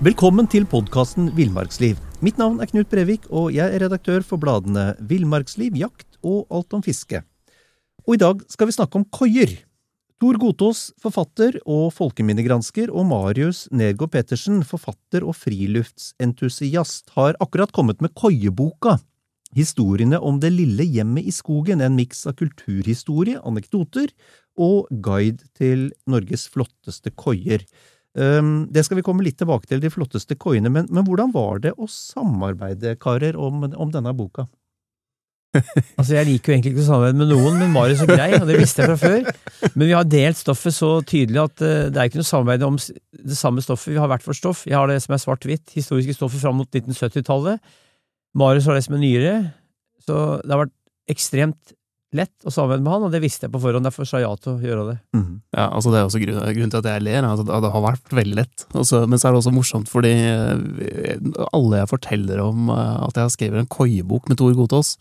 Velkommen til podkasten Villmarksliv. Mitt navn er Knut Brevik, og jeg er redaktør for bladene Villmarksliv, Jakt og Alt om fiske. Og i dag skal vi snakke om koier. Tor Gotaas, forfatter og folkeminnegransker, og Marius Nergård Pettersen, forfatter og friluftsentusiast, har akkurat kommet med Koieboka. Historiene om det lille hjemmet i skogen, en miks av kulturhistorie, anekdoter og guide til Norges flotteste koier. Um, det skal vi komme litt tilbake til, de flotteste koiene, men, men hvordan var det å samarbeide, karer, om, om denne boka? altså, Jeg liker jo egentlig ikke å samarbeide med noen, men Marius er grei, og det visste jeg fra før. Men vi har delt stoffet så tydelig at uh, det er ikke noe samarbeid om det samme stoffet. Vi har hvert vårt stoff. Jeg har det som er svart-hvitt, historiske stoffet fram mot 1970-tallet. Marius har det som er nyere. Så det har vært ekstremt lett å sammen med han, og det visste jeg på forhånd. Derfor sa jeg ja til å gjøre det. Mm. Ja, altså Det er også grunnen, grunnen til at jeg ler. Altså, det har vært veldig lett. Også, men så er det også morsomt fordi eh, alle jeg forteller om eh, at jeg har skrevet en koiebok med Tor Gotaas,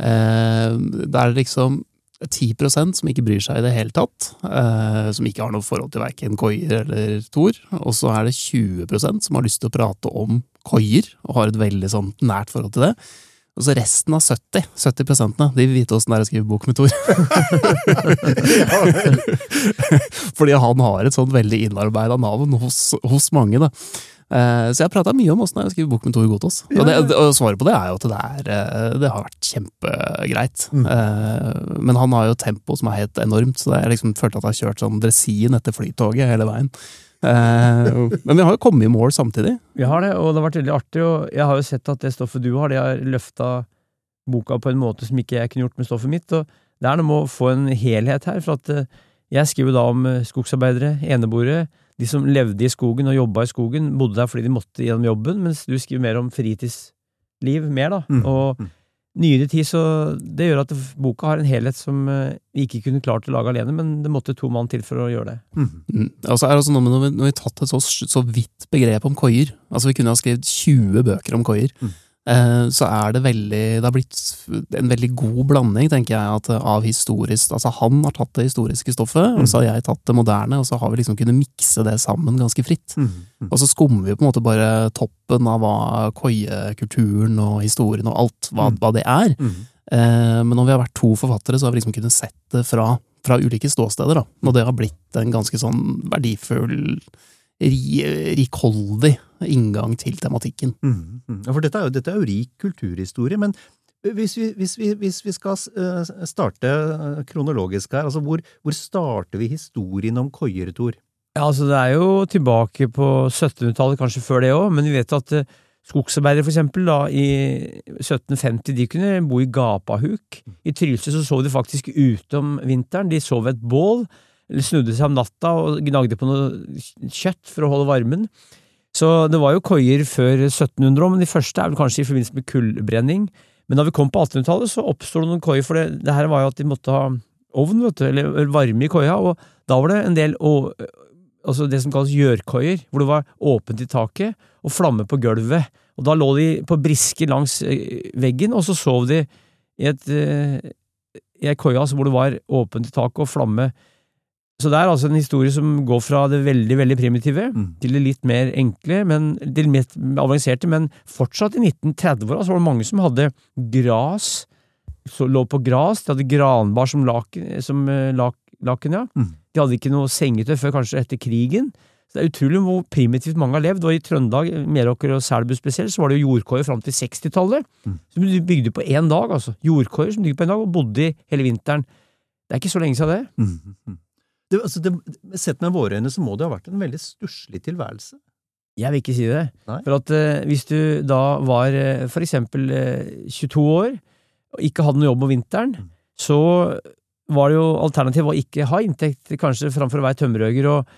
eh, det er liksom 10% som ikke bryr seg i det hele tatt, eh, som ikke har noe forhold til verken koier eller Tor, og så er det 20% som har lyst til å prate om koier, og har et veldig sånn nært forhold til det. Og så resten av 70, 70 de vil vite åssen det er å skrive bok med Tor. Fordi han har et sånt veldig innarbeida navn hos, hos, mange, da. Eh, så jeg har prata mye om åssen det er å skrive bok med Tor Gotaas. Og, og, svaret på det er jo at det, er, eh, det har vært kjempegreit. Mm. Eh, men han har jo tempo som er helt enormt, så jeg liksom følte at jeg har kjørt sånn dresin etter flytoget hele veien. Eh, men vi har jo kommet i mål samtidig. Vi har det, og det har vært veldig artig. Og jeg har jo sett at det stoffet du har, det har løfta boka på en måte som ikke jeg kunne gjort med stoffet mitt. og Det er noe med å få en helhet her. for at eh, Jeg skriver da om eh, skogsarbeidere, eneboere, de som levde i skogen og jobba i skogen, bodde der fordi de måtte gjennom jobben, mens du skriver mer om fritidsliv mer, da. Mm. Og mm nyere tid, så det gjør at boka har en helhet som eh, vi ikke kunne klart å lage alene, men det måtte to mann til for å gjøre det. Mm. Mm. Altså er det også noe med når vi, når vi har tatt et så, så vidt begrep om koier, altså vi kunne ha skrevet 20 bøker om koier, mm. Eh, så er det veldig Det har blitt en veldig god blanding, tenker jeg, at, av historisk Altså, han har tatt det historiske stoffet, mm. og så har jeg tatt det moderne, og så har vi liksom kunnet mikse det sammen ganske fritt. Mm. Mm. Og så skummer vi på en måte bare toppen av hva koiekulturen og historien og alt, hva, mm. hva det er. Mm. Eh, men når vi har vært to forfattere, så har vi liksom kunnet sett det fra, fra ulike ståsteder, da. Og det har blitt en ganske sånn verdifull rikholdig inngang til tematikken. Mm, mm. Ja, for dette er, jo, dette er, jo, rik kulturhistorie, men hvis vi, hvis vi, hvis vi skal eh, starte eh, kronologisk her, altså hvor, hvor starter vi historien om koier, Tor? Ja, altså Det er jo tilbake på 1700-tallet, kanskje før det òg, men vi vet at uh, skogsarbeidere for eksempel da, i 1750 de kunne bo i gapahuk. I Trylse så sov de faktisk ute om vinteren. De sov ved et bål snudde seg om natta og gnagde på noe kjøtt for å holde varmen. Så det var jo koier før 1700 men de første er vel kanskje i forbindelse med kullbrenning. Men da vi kom på 1800-tallet, så oppsto det noen koier, for det, det, her var jo at de måtte ha ovn, vet du, eller varme i koia, og da var det en del og, altså det som kalles gjørkoier, hvor det var åpent i taket og flamme på gulvet. Og da lå de på brisker langs eh, veggen, og så sov de i et eh, i ei koie altså, hvor det var åpent i taket og flamme så det er altså en historie som går fra det veldig veldig primitive mm. til det litt mer enkle, men til det litt avanserte. Men fortsatt i 1930-åra så var det mange som hadde gras, så lå på gras. De hadde granbar som laken, som eh, lak, laken ja. Mm. De hadde ikke noe sengetøy før kanskje etter krigen. Så Det er utrolig hvor primitivt mange har levd, og i Trøndelag, Meråker og Selbu spesielt, så var det jo jordkoier fram til 60-tallet. Mm. Som de bygde på én dag, altså. Jordkoier som bygde på én dag, og bodde i hele vinteren. Det er ikke så lenge siden det. Mm. Det, altså det, sett med våre øyne så må det ha vært en veldig stusslig tilværelse. Jeg vil ikke si det. Nei? For at uh, hvis du da var uh, for eksempel uh, 22 år og ikke hadde noe jobb om vinteren, mm. så var det jo alternativet å ikke ha inntekt, kanskje framfor å være tømmerhugger. og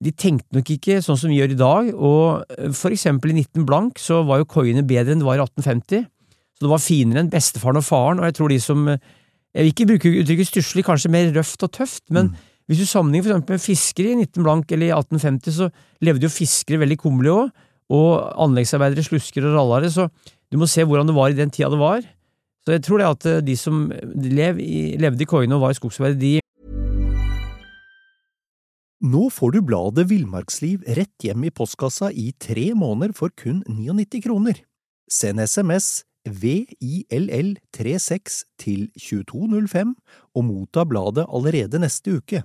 de tenkte nok ikke sånn som vi gjør i dag, og for eksempel i 19 blank så var jo koiene bedre enn det var i 1850. Så det var finere enn bestefaren og faren, og jeg tror de som Jeg vil ikke bruke uttrykket stusslig, kanskje mer røft og tøft, men mm hvis du sammenligner for eksempel med fiskere i 19 blank eller i 1850, så levde jo fiskere veldig kummerlig òg, og anleggsarbeidere, slusker og rallare, så du må se hvordan det var i den tida det var. Så jeg tror det at eh, de som lev i, levde i koiene og var i skogsarbeid, de Nå får du bladet Villmarksliv rett hjem i postkassa i tre måneder for kun 99 kroner. Send SMS VILL36 til 2205 og motta bladet allerede neste uke.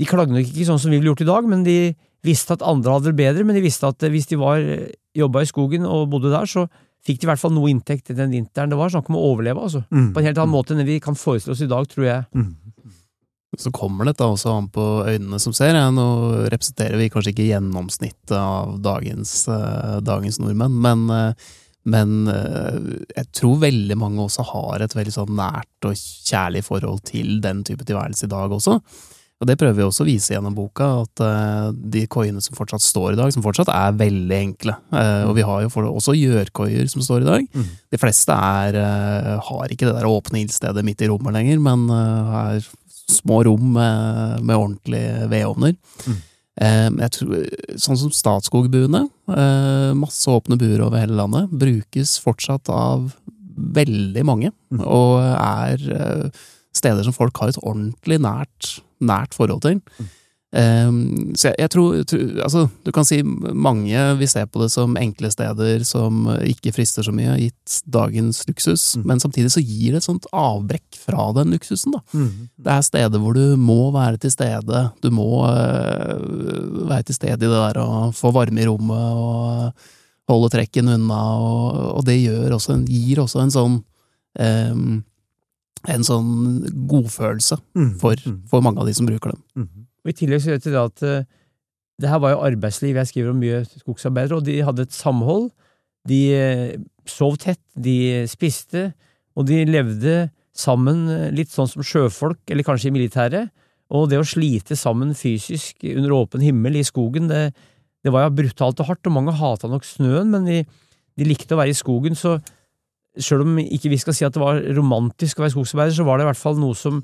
De klagde nok ikke sånn som vi ville gjort i dag, men de visste at andre hadde det bedre, men de visste at hvis de var jobba i skogen og bodde der, så fikk de i hvert fall noe inntekt den vinteren. Det var snakk om å overleve, altså. Mm. På en helt annen måte enn vi kan forestille oss i dag, tror jeg. Mm. Så kommer dette også an på øynene som ser. Ja. Nå representerer vi kanskje ikke gjennomsnittet av dagens, eh, dagens nordmenn, men, eh, men eh, jeg tror veldig mange også har et veldig sånn nært og kjærlig forhold til den type tilværelse i dag også. Og det prøver vi også å vise gjennom boka, at uh, de koiene som fortsatt står i dag, som fortsatt er veldig enkle. Uh, og vi har jo også gjørkoier som står i dag. Mm. De fleste er, uh, har ikke det der åpne ildstedet midt i rommet lenger, men er små rom med, med ordentlige vedovner. Mm. Tror, sånn som Statskogbuene, masse åpne buer over hele landet, brukes fortsatt av veldig mange, Mm. og er steder som folk har et ordentlig nært, nært forhold til. Mm. Um, så jeg, jeg tror, tror Altså, du kan si mange vil se på det som enkle steder som ikke frister så mye, gitt dagens luksus, Mm. men samtidig så gir det et sånt avbrekk fra den luksusen, da. Mm. Det er steder hvor du må være til stede, du må øh, være til stede i det der og få varme i rommet og holde trekken unna, og, og det gjør også en, gir også en sånn um, en sånn godfølelse Mm. for, Mm. for mange av de som bruker dem. Mm. Og I tillegg så vet vi at uh, det her var jo arbeidsliv. Jeg skriver om mye skogsarbeidere, og de hadde et samhold. De uh, sov tett, de spiste, og de levde sammen uh, litt sånn som sjøfolk, eller kanskje i militæret. Og det å slite sammen fysisk under åpen himmel i skogen, det, det var jo brutalt og hardt, og mange hata nok snøen, men de, de likte å være i skogen, så sjøl om ikke vi skal si at det var romantisk å være skogsarbeider, så var det i hvert fall noe som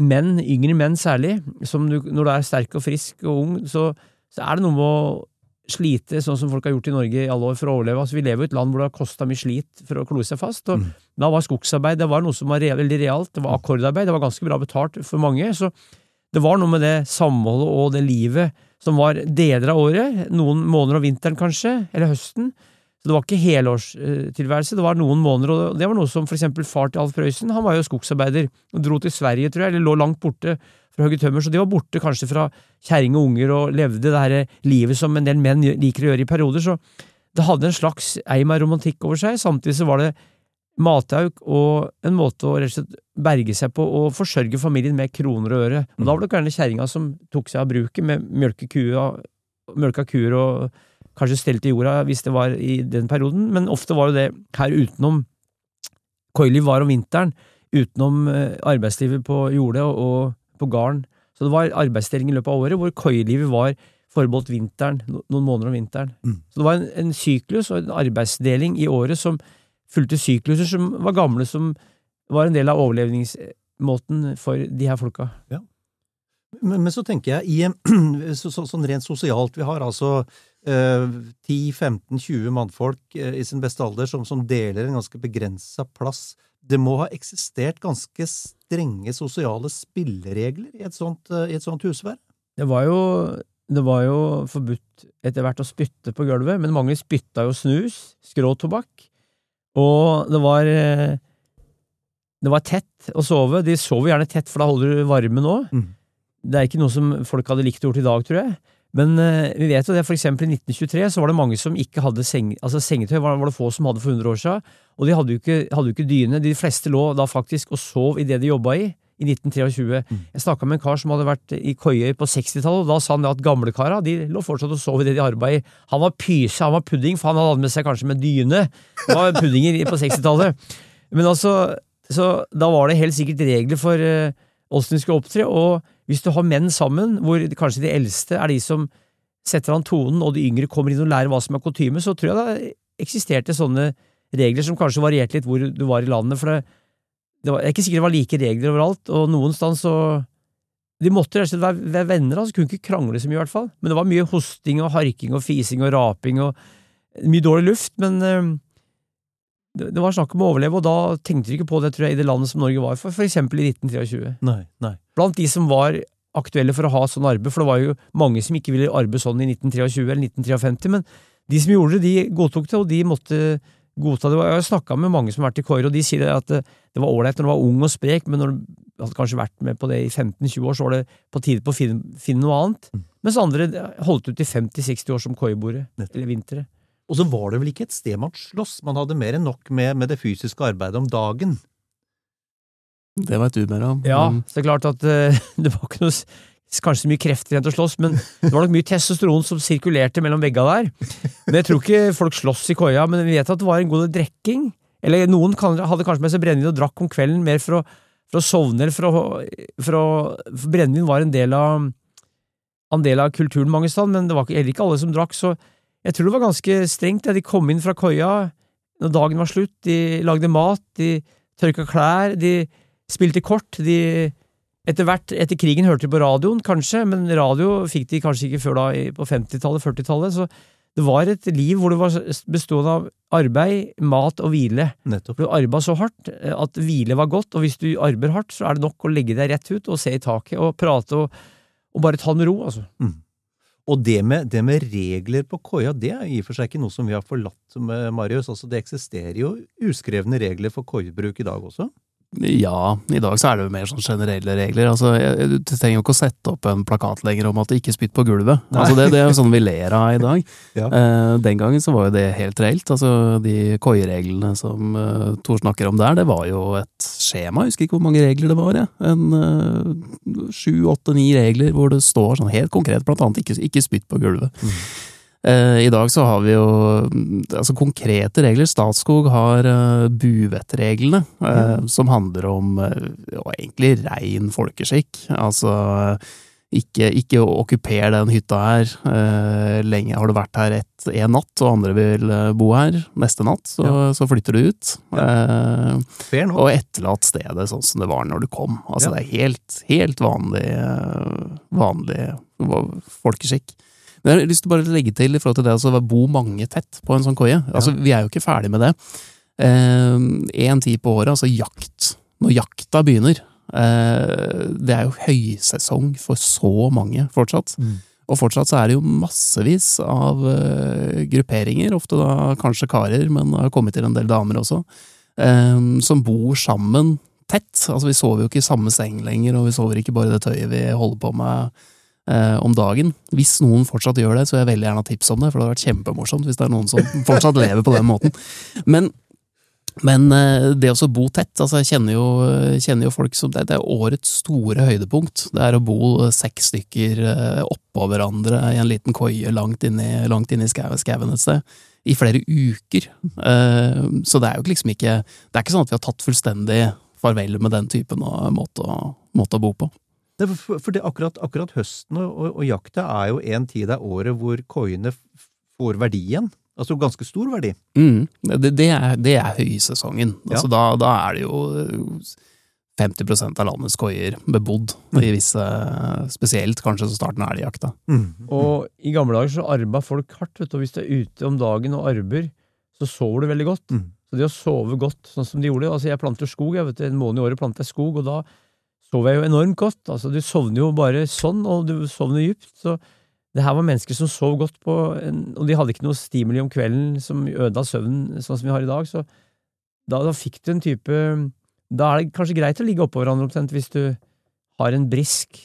menn, yngre menn særlig, som du, når du er sterk og frisk og ung, så, så er det noe med å slite, sånn som folk har gjort i Norge i alle år for å overleve. Altså, vi lever i et land hvor det har kosta mye slit for å klore seg fast, og Mm. da var skogsarbeid det var noe som var veldig realt. Det var akkordarbeid, det var ganske bra betalt for mange. så det var noe med det samholdet og det livet som var deler av året, noen måneder av vinteren kanskje, eller høsten. Så det var ikke helårstilværelse, det var noen måneder, og det var noe som for eksempel far til Alf Prøysen, han var jo skogsarbeider, og dro til Sverige, tror jeg, eller lå langt borte fra Høgge Tømmer, så de var borte kanskje fra kjerring og unger og levde det her livet som en del menn liker å gjøre i perioder, så det hadde en slags eim av romantikk over seg, samtidig så var det matauk og en måte å rett og slett berge seg på og forsørge familien med kroner og øre. Og da var det gjerne kjerringa som tok seg av bruket med mjølka kuer og kanskje stelt i jorda hvis det var i den perioden, men ofte var jo det her utenom Koiliv var om vinteren, utenom eh, arbeidslivet på jordet og, på gården. Så det var arbeidsdeling i løpet av året hvor koilivet var forbeholdt vinteren, noen måneder om vinteren. Mm. Så det var en, en syklus og en arbeidsdeling i året som fulgte sykluser som var gamle, som var en del av overlevningsmåten for de her folka. Men, men så tenker jeg, i, så, så, sånn rent sosialt, vi har altså eh, 10-15-20 mannfolk eh, i sin beste alder som, som deler en ganske begrensa plass. Det må ha eksistert ganske strenge sosiale spilleregler i et sånt, eh, i et sånt husvær? Det var jo det var jo forbudt etter hvert å spytte på gulvet, men mange spytta jo snus, skråtobakk, og det var eh, Det var tett å sove. De sover gjerne tett, for da holder du varmen òg. Mm. Det er ikke noe som folk hadde likt å gjort i dag, tror jeg. Men eh, vi vet jo det, for eksempel i 1923 så var det mange som ikke hadde seng, altså sengetøy, var, var det få som hadde for 100 år siden, og de hadde jo ikke, hadde jo ikke dyne. De fleste lå da faktisk og sov i det de jobba i, i 1923. Jeg snakka med en kar som hadde vært i Køyøy på 60-tallet, og da sa han at gamlekara de lå fortsatt og sov i det de arbeida i. Han var pyse, han var pudding, for han hadde med seg kanskje med dyne. Det var puddinger på 60-tallet. Men altså, så da var det helt sikkert regler for åssen uh, de skulle opptre, og hvis du har menn sammen, hvor kanskje de eldste er de som setter an tonen, og de yngre kommer inn og lærer hva som er kutyme, så tror jeg det eksisterte sånne regler som kanskje varierte litt hvor du var i landet, for det, det var, jeg er ikke sikkert det var like regler overalt, og noen steder så De måtte rett og slett være, venner, altså kunne ikke krangle så mye, i hvert fall. Men det var mye hosting og harking og fising og raping og mye dårlig luft, men øh, det, var snakk om å overleve, og da tenkte de ikke på det, tror jeg, i det landet som Norge var for, for eksempel i 1923 Nei, nei. blant de som var aktuelle for å ha sånn arbeid, for det var jo mange som ikke ville arbeide sånn i 1923 eller 1953, men de som gjorde det, de godtok det, og de måtte godta det. Jeg har snakka med mange som har vært i Koiro, og de sier at det, var ålreit når du var ung og sprek, men når du hadde kanskje vært med på det i 15-20 år, så var det på tide på å finne, finne noe annet. Mm. Mens andre holdt ut i 50-60 år som koiboere, eller vintre. Og så var det vel ikke et sted man sloss, man hadde mer enn nok med, med det fysiske arbeidet om dagen. Det vet du mer om. Ja, så det er klart at uh, det var ikke noe Kanskje så mye krefter igjen til å slåss, men det var nok mye testosteron som sirkulerte mellom vegga der. Men jeg tror ikke folk sloss i koia, men vi vet at det var en god del drikking. Eller noen hadde kanskje med seg brennevin og drakk om kvelden mer for å, for å sovne, eller for å, for å For brennevin var en del av en del av kulturen mange steder, men det var heller ikke alle som drakk, så jeg tror det var ganske strengt. Ja. De kom inn fra koia når dagen var slutt, de lagde mat, de tørka klær, de spilte kort, de etter hvert, etter krigen hørte de på radioen, kanskje, men radio fikk de kanskje ikke før da på 50-tallet, 40-tallet, så det var et liv hvor det var bestående av arbeid, mat og hvile. Nettopp. Du arbeida så hardt eh, at hvile var godt, og hvis du arbeider hardt, så er det nok å legge deg rett ut og se i taket og prate og, og bare ta det med ro, altså. Og det med, det med regler på koia, det er i og for seg ikke noe som vi har forlatt, med Marius. Altså, det eksisterer jo uskrevne regler for koiebruk i dag også. Ja, i dag så er det jo mer sånn generelle regler. Altså, jeg, du trenger jo ikke å sette opp en plakat lenger om at det ikke spytt på gulvet. Altså, det, det er jo sånn vi ler av i dag. Ja. Eh, den gangen så var jo det helt reelt. Altså, de koiereglene som eh, Tor snakker om der, det var jo et skjema. Jeg husker ikke hvor mange regler det var. Ja. En eh, sju, åtte, ni regler hvor det står sånn helt konkret, blant annet ikke, ikke spytt på gulvet. Eh, I dag så har vi jo mm, altså konkrete regler. Statskog har uh, buvettreglene, mm. som handler om eh, egentlig rein folkeskikk. Altså ikke, ikke okkuper den hytta her. Eh, lenge har du vært her ett, en natt, og andre vil eh, bo her neste natt, så, så flytter du ut. Eh, Fair og etterlat stedet sånn som det var når du kom. Altså Ja. det er helt, helt vanlig, eh, vanlig folkeskikk. Men jeg har lyst til å bare legge til i forhold til det altså, å bo mange tett på en sånn koie. Altså, Vi er jo ikke ferdig med det. Én tid på året, altså jakt. Når jakta begynner, eh, det er jo høysesong for så mange fortsatt. Mm. Og fortsatt så er det jo massevis av eh, grupperinger, ofte da kanskje karer, men det har kommet til en del damer også, eh, som bor sammen tett. Altså vi sover jo ikke i samme seng lenger, og vi sover ikke bare i det tøyet vi holder på med eh, om dagen. Hvis noen fortsatt gjør det, så vil jeg veldig gjerne ha tips om det, for det hadde vært kjempemorsomt hvis det er noen som fortsatt lever på den måten. Men men eh, det å bo tett, altså jeg kjenner jo, kjenner jo folk som det, det er årets store høydepunkt. Det er å bo seks stykker eh, oppå hverandre i en liten koie langt inne, langt skau- skauen et sted. I flere uker. Eh, Så det er jo liksom ikke Det er ikke sånn at vi har tatt fullstendig farvel med den typen av måte å, måte å bo på. For, for det, akkurat, akkurat høsten og, og, og jakta er jo en tid av året hvor koiene får verdi igjen. Altså ganske stor verdi. Mm, det, det, er, det er høysesongen. Ja. Altså da, da er det jo eh, 50% av landets koier bebodd, i visse Spesielt kanskje så starten av elgjakta. Og i gamle dager så arba folk hardt, vet du, og hvis du er ute om dagen og arber, så sover du veldig godt. Mm. Så det å sove godt, sånn som de gjorde Altså, jeg planter skog, jeg vet du, en måned i året planter jeg skog, og da sover jeg jo enormt godt. Altså, du sovner jo bare sånn, og du sovner dypt. Så det her var mennesker som sov godt på en, Og de hadde ikke noe stimuli om kvelden som ødela søvnen, sånn som vi har i dag, så da, da fikk du en type Da er det kanskje greit å ligge oppå hverandre omtrent, hvis du har en brisk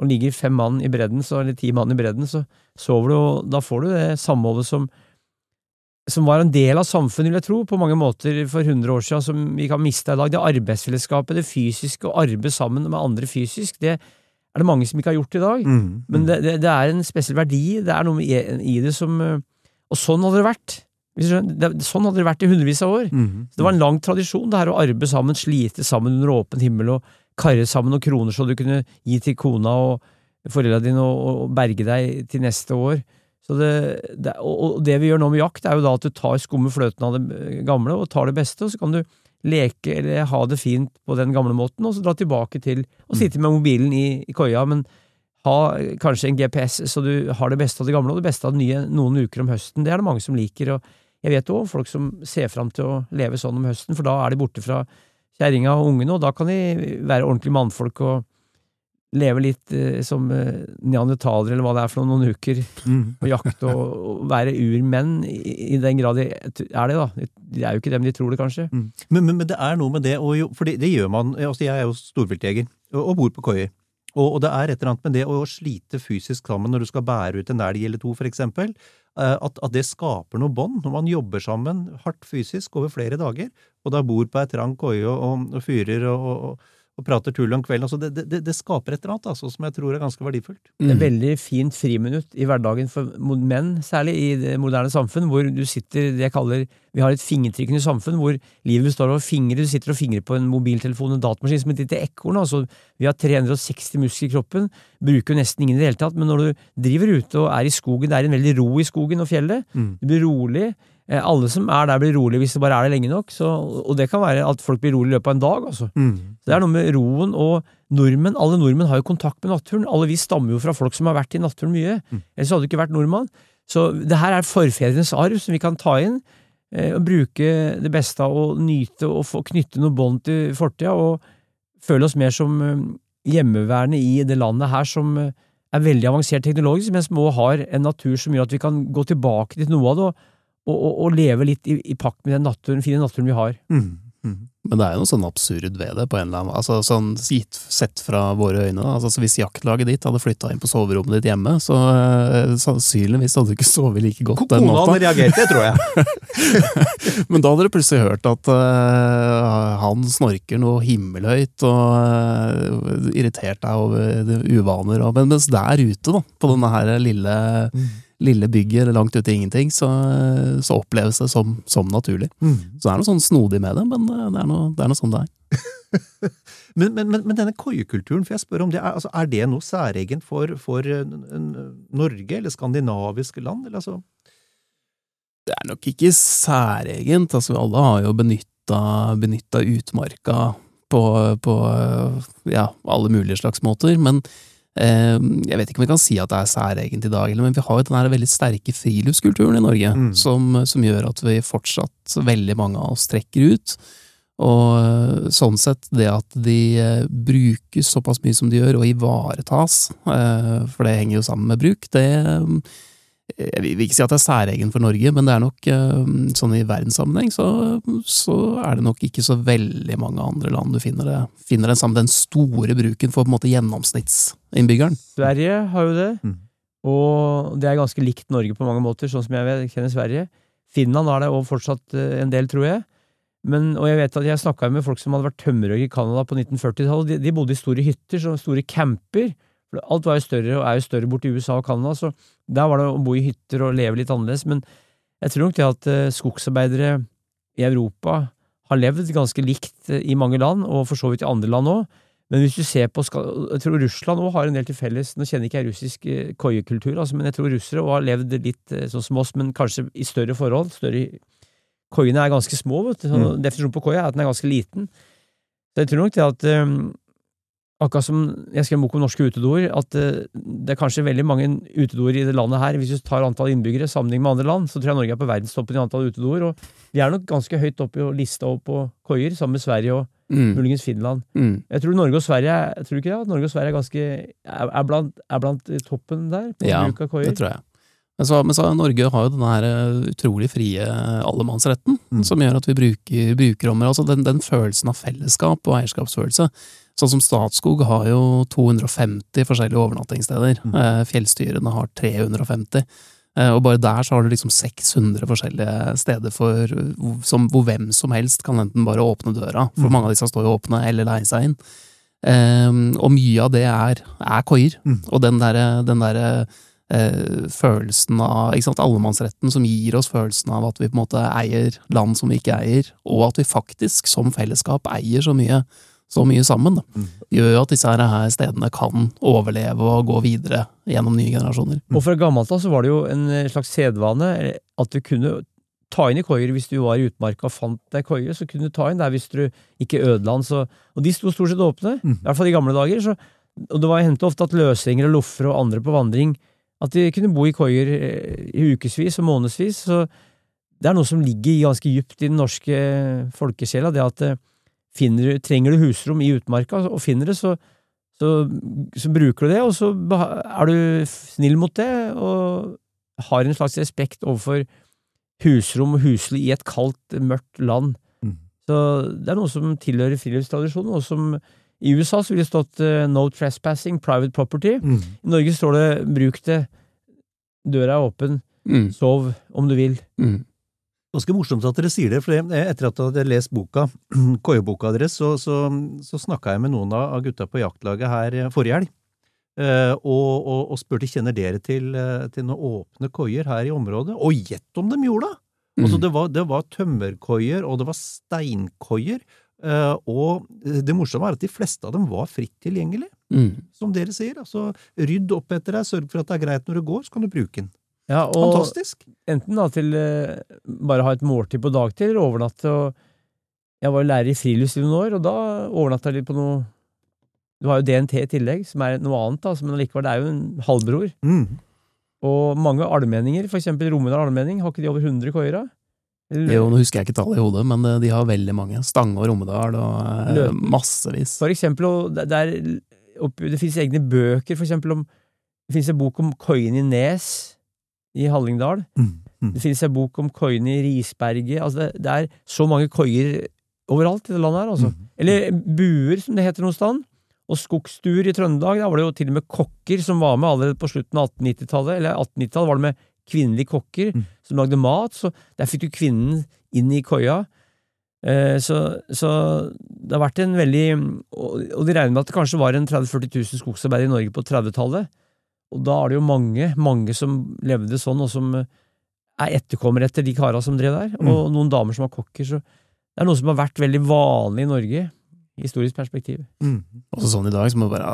og ligger fem mann i bredden, så, eller ti mann i bredden, så sover du, og da får du det samholdet som som var en del av samfunnet, vil jeg tro, på mange måter for 100 år siden, som vi kan miste i dag. Det arbeidsfellesskapet, det fysiske, å arbeide sammen med andre fysisk, det er det mange som ikke har gjort i dag. Mm. Men det, det, det er en spesiell verdi, det er noe i, det som eh, Og sånn hadde det vært. Sånn hadde det vært i hundrevis av år. Mm. Det var en lang tradisjon, det her å arbeide sammen, slite sammen under åpen himmel og karre sammen noen kroner så du kunne gi til kona og foreldrene dine og, og berge deg til neste år. Det, det, og det vi gjør nå med jakt, er jo da at du tar skumme fløten av det gamle og tar det beste, og så kan du leke eller ha det fint på den gamle måten, og så dra tilbake til å sitte med mobilen i, i koia, men ha kanskje en GPS så du har det beste av det gamle og det beste av det nye noen uker om høsten. Det er det mange som liker, og jeg vet òg folk som ser fram til å leve sånn om høsten, for da er de borte fra kjerringa og ungene, og da kan de være ordentlige mannfolk og leve litt eh, som eh, neandertalere, eller hva det er for noen, noen uker, Mm. og jakte og, og være urmenn, i, i den grad de er det, da. De er jo ikke dem de tror det, kanskje. Mm. Men, men, men det er noe med det, og for det, det gjør man altså Jeg er jo storviltjeger og, og bor på koier. Og, og det er et eller annet med det å slite fysisk sammen når du skal bære ut en elg eller to, for eksempel. eh, At, at det skaper noe bånd når man jobber sammen hardt fysisk over flere dager, og da bor på ei trang koie og, og, og fyrer og, og, prater tull om kvelden. Altså det, det, det skaper et eller annet altså, som jeg tror er ganske verdifullt. Det er et veldig fint friminutt i hverdagen for menn, særlig i det moderne samfunn, hvor du sitter det jeg kaller Vi har et fingertrykkende samfunn hvor livet består av fingre. Du sitter og fingrer på en mobiltelefon, en datamaskin, som et lite ekorn. Altså, vi har 360 muskler i kroppen, bruker nesten ingen i det hele tatt, men når du driver ute og er i skogen, det er en veldig ro i skogen og fjellet, Mm. du blir rolig. Eh, Alle som er der, blir rolig hvis det bare er der lenge nok, så, og det kan være at folk blir rolig i løpet av en dag. altså. Så Det er noe med roen og nordmenn. Alle nordmenn har jo kontakt med naturen. Alle vi stammer jo fra folk som har vært i naturen mye. Ellers hadde du ikke vært nordmann. Så det her er forfedrenes arv som vi kan ta inn. Eh, og bruke det beste av å nyte og få knytte noe bånd til fortida. Og føle oss mer som eh, hjemmeværende i det landet her som eh, er veldig avansert teknologisk, mens vi også har en natur som gjør at vi kan gå tilbake til noe av det. og og, og, og leve litt i, i pakt med den naturen, fine naturen vi har. Mm. Mm. Men det er jo noe sånn absurd ved det, på en eller annen altså sånn gitt, Sett fra våre øyne. da. Altså, så Hvis jaktlaget ditt hadde flytta inn på soverommet ditt hjemme, så uh, sannsynligvis hadde du ikke sovet like godt den Kona natta. hadde reagert, det tror jeg. Men da hadde du plutselig hørt at uh, han snorker noe himmelhøyt og uh, irritert deg over uvaner. Og, mens der ute, da, på denne her lille, lille bygget langt ute i ingenting, så, så oppleves det som, som naturlig. Mm. Så det er noe sånn snodig med det, men eh, det er noe, det er noe sånn det er. Men, men, men, denne koiekulturen, for jeg spør om det, er, altså, er det noe særegent for, for eh, Norge eller skandinaviske land? Eller, altså? Det er nok ikke særegent, altså alle har jo benytta, utmarka på, på ja, alle mulige slags måter, men eh, jeg vet ikke om vi kan si at det er særegent i dag, men vi har jo den veldig sterke friluftskulturen i Norge, Mm. som, som gjør at vi fortsatt, veldig mange av oss, trekker ut. Og eh, sånn sett, det at de eh, brukes såpass mye som de gjør, og ivaretas, eh, for det henger jo sammen med bruk, det jeg vil ikke si at det er særegen for Norge, men det er nok eh, sånn i verdenssammenheng så, så er det nok ikke så veldig mange andre land du finner det finner den samme, den store bruken for på en måte gjennomsnittsinnbyggeren. Sverige har jo det, Mm. og det er ganske likt Norge på mange måter, sånn som jeg kjenner Sverige. Finland har det også fortsatt eh, en del, tror jeg. Men, og jeg vet at jeg snakka med folk som hadde vært tømmerhogger i Canada på 1940-tallet. De, de bodde i store hytter, store camper. For alt var jo større, og er jo større borti USA og Canada, så der var det å bo i hytter og leve litt annerledes. Men jeg tror nok det at eh, skogsarbeidere i Europa har levd ganske likt eh, i mange land, og for så vidt i andre land òg. Men hvis du ser på Jeg tror Russland òg har en del til felles. Nå kjenner ikke jeg russisk eh, koiekultur, altså, men jeg tror russere òg har levd litt sånn som oss, men kanskje i større forhold. Større Koiene er ganske små, vet du. Mm. Definisjonen på koie er at den er ganske liten. Så jeg tror nok det at eh, Akkurat som jeg skrev en bok om norske utedoer, at eh, det er kanskje veldig mange utedoer i det landet her. Hvis du tar antall innbyggere sammenlignet med andre land, så tror jeg Norge er på verdenstoppen i antall utedoer. Og vi er nok ganske høyt oppe i lista opp på koier, sammen med Sverige og Mm. muligens Finland. Mm. Jeg tror Norge og Sverige er- tror du ikke det, Norge og Sverige er ganske er, blant, er blant toppen der på Ja, bruk av koier. Det tror jeg. Men så, men så Norge har jo denne her eh, utrolig frie allemannsretten, Mm. som gjør at vi bruker, bruker områder. Altså den, den følelsen av fellesskap og eierskapsfølelse. Sånn som Statskog har jo 250 forskjellige overnattingssteder. Mm. Eh, fjellstyrene har 350. Eh, og bare der så har du liksom 600 forskjellige steder for, som, hvor hvem som helst kan enten bare åpne døra, for Mm. mange av disse står jo åpne, eller leie seg inn. Um, og mye av det er, er koier. Mm. Og den derre den der, eh, følelsen av ikke sant, allemannsretten som gir oss følelsen av at vi på en måte eier land som vi ikke eier, og at vi faktisk som fellesskap eier så mye så mye sammen, da, Mm. gjør at disse her stedene kan overleve og gå videre gjennom nye generasjoner. Og fra gammelt av så var det jo en eh, slags sedvane at du kunne ta inn i koier hvis du var i utmarka og fant deg koie, så kunne du ta inn der hvis du ikke ødela den. Så, og de sto stort sett åpne, Mm. i hvert fall i gamle dager. Så, og det var hendte ofte at løsgjenger og loffer og andre på vandring at de kunne bo i koier eh, i ukevis og månedsvis. Så det er noe som ligger ganske dypt i den norske folkesjela, det at eh, finner, trenger du husrom i utmarka, og finner det, så, så, så bruker du det, og så er du snill mot det, og har en slags respekt overfor husrom og husly i et kaldt, mørkt land. Mm. Så det er noe som tilhører friluftstradisjonen, og som i USA så ville det stått uh, no trespassing, private property. Mm. I Norge står det bruk det, døra er åpen, Mm. sov om du vil. Mm. Ganske morsomt at dere sier det, for etter at jeg hadde lest boka, koieboka deres, så, så, så snakka jeg med noen av gutta på jaktlaget her eh, forrige helg, eh, og, og, og spurte kjenner dere til, til noen åpne koier her i området, og gjett om de gjorde det! Altså, Mm. det var, det var tømmerkoier, og det var steinkoier, og det morsomme er at de fleste av dem var fritt tilgjengelig, Mm. som dere sier. Altså, rydd opp etter deg, sørg for at det er greit når du går, så kan du bruke den. Ja, og Fantastisk! enten da til eh, bare ha et måltid på dagtid, eller overnatte. og Jeg var jo lærer i friluftsliv noen år, og da overnatta jeg litt på noe Du har jo DNT i tillegg, som er noe annet, da, men allikevel, det er jo en halvbror. Mm. Og mange almenninger, for eksempel Romedal allmenning, har ikke de over 100 koier? Eller- Jo, nå husker jeg ikke tallet i hodet, men eh, de har veldig mange. Stange og Romedal og eh, Løten. massevis. For eksempel, og det, det, finnes egne bøker, for eksempel om Det finnes en bok om koien i Nes i Hallingdal. Mm. Mm. Det finnes en bok om koien i Risberget. Altså det, det er så mange koier overalt i det landet her, altså. Mm. Eller buer, som det heter noe sted. Og skogsstuer i Trøndelag. Der var det jo til og med kokker som var med allerede på slutten av 1890-tallet. Eller 1890-tallet var det med kvinnelige kokker Mm. som lagde mat, så der fikk du kvinnen inn i koia. Eh, så, så det har vært en veldig Og, og de regner med at det kanskje var en 30 000-40 000 skogsarbeidere i Norge på 30-tallet. Og da er det jo mange, mange som levde sånn, og som eh, er etterkommere etter de kara som drev der. Mm. Og noen damer som har kokker. Så det er noe som har vært veldig vanlig i Norge, historisk perspektiv. Mm. Også sånn i dag, så bare,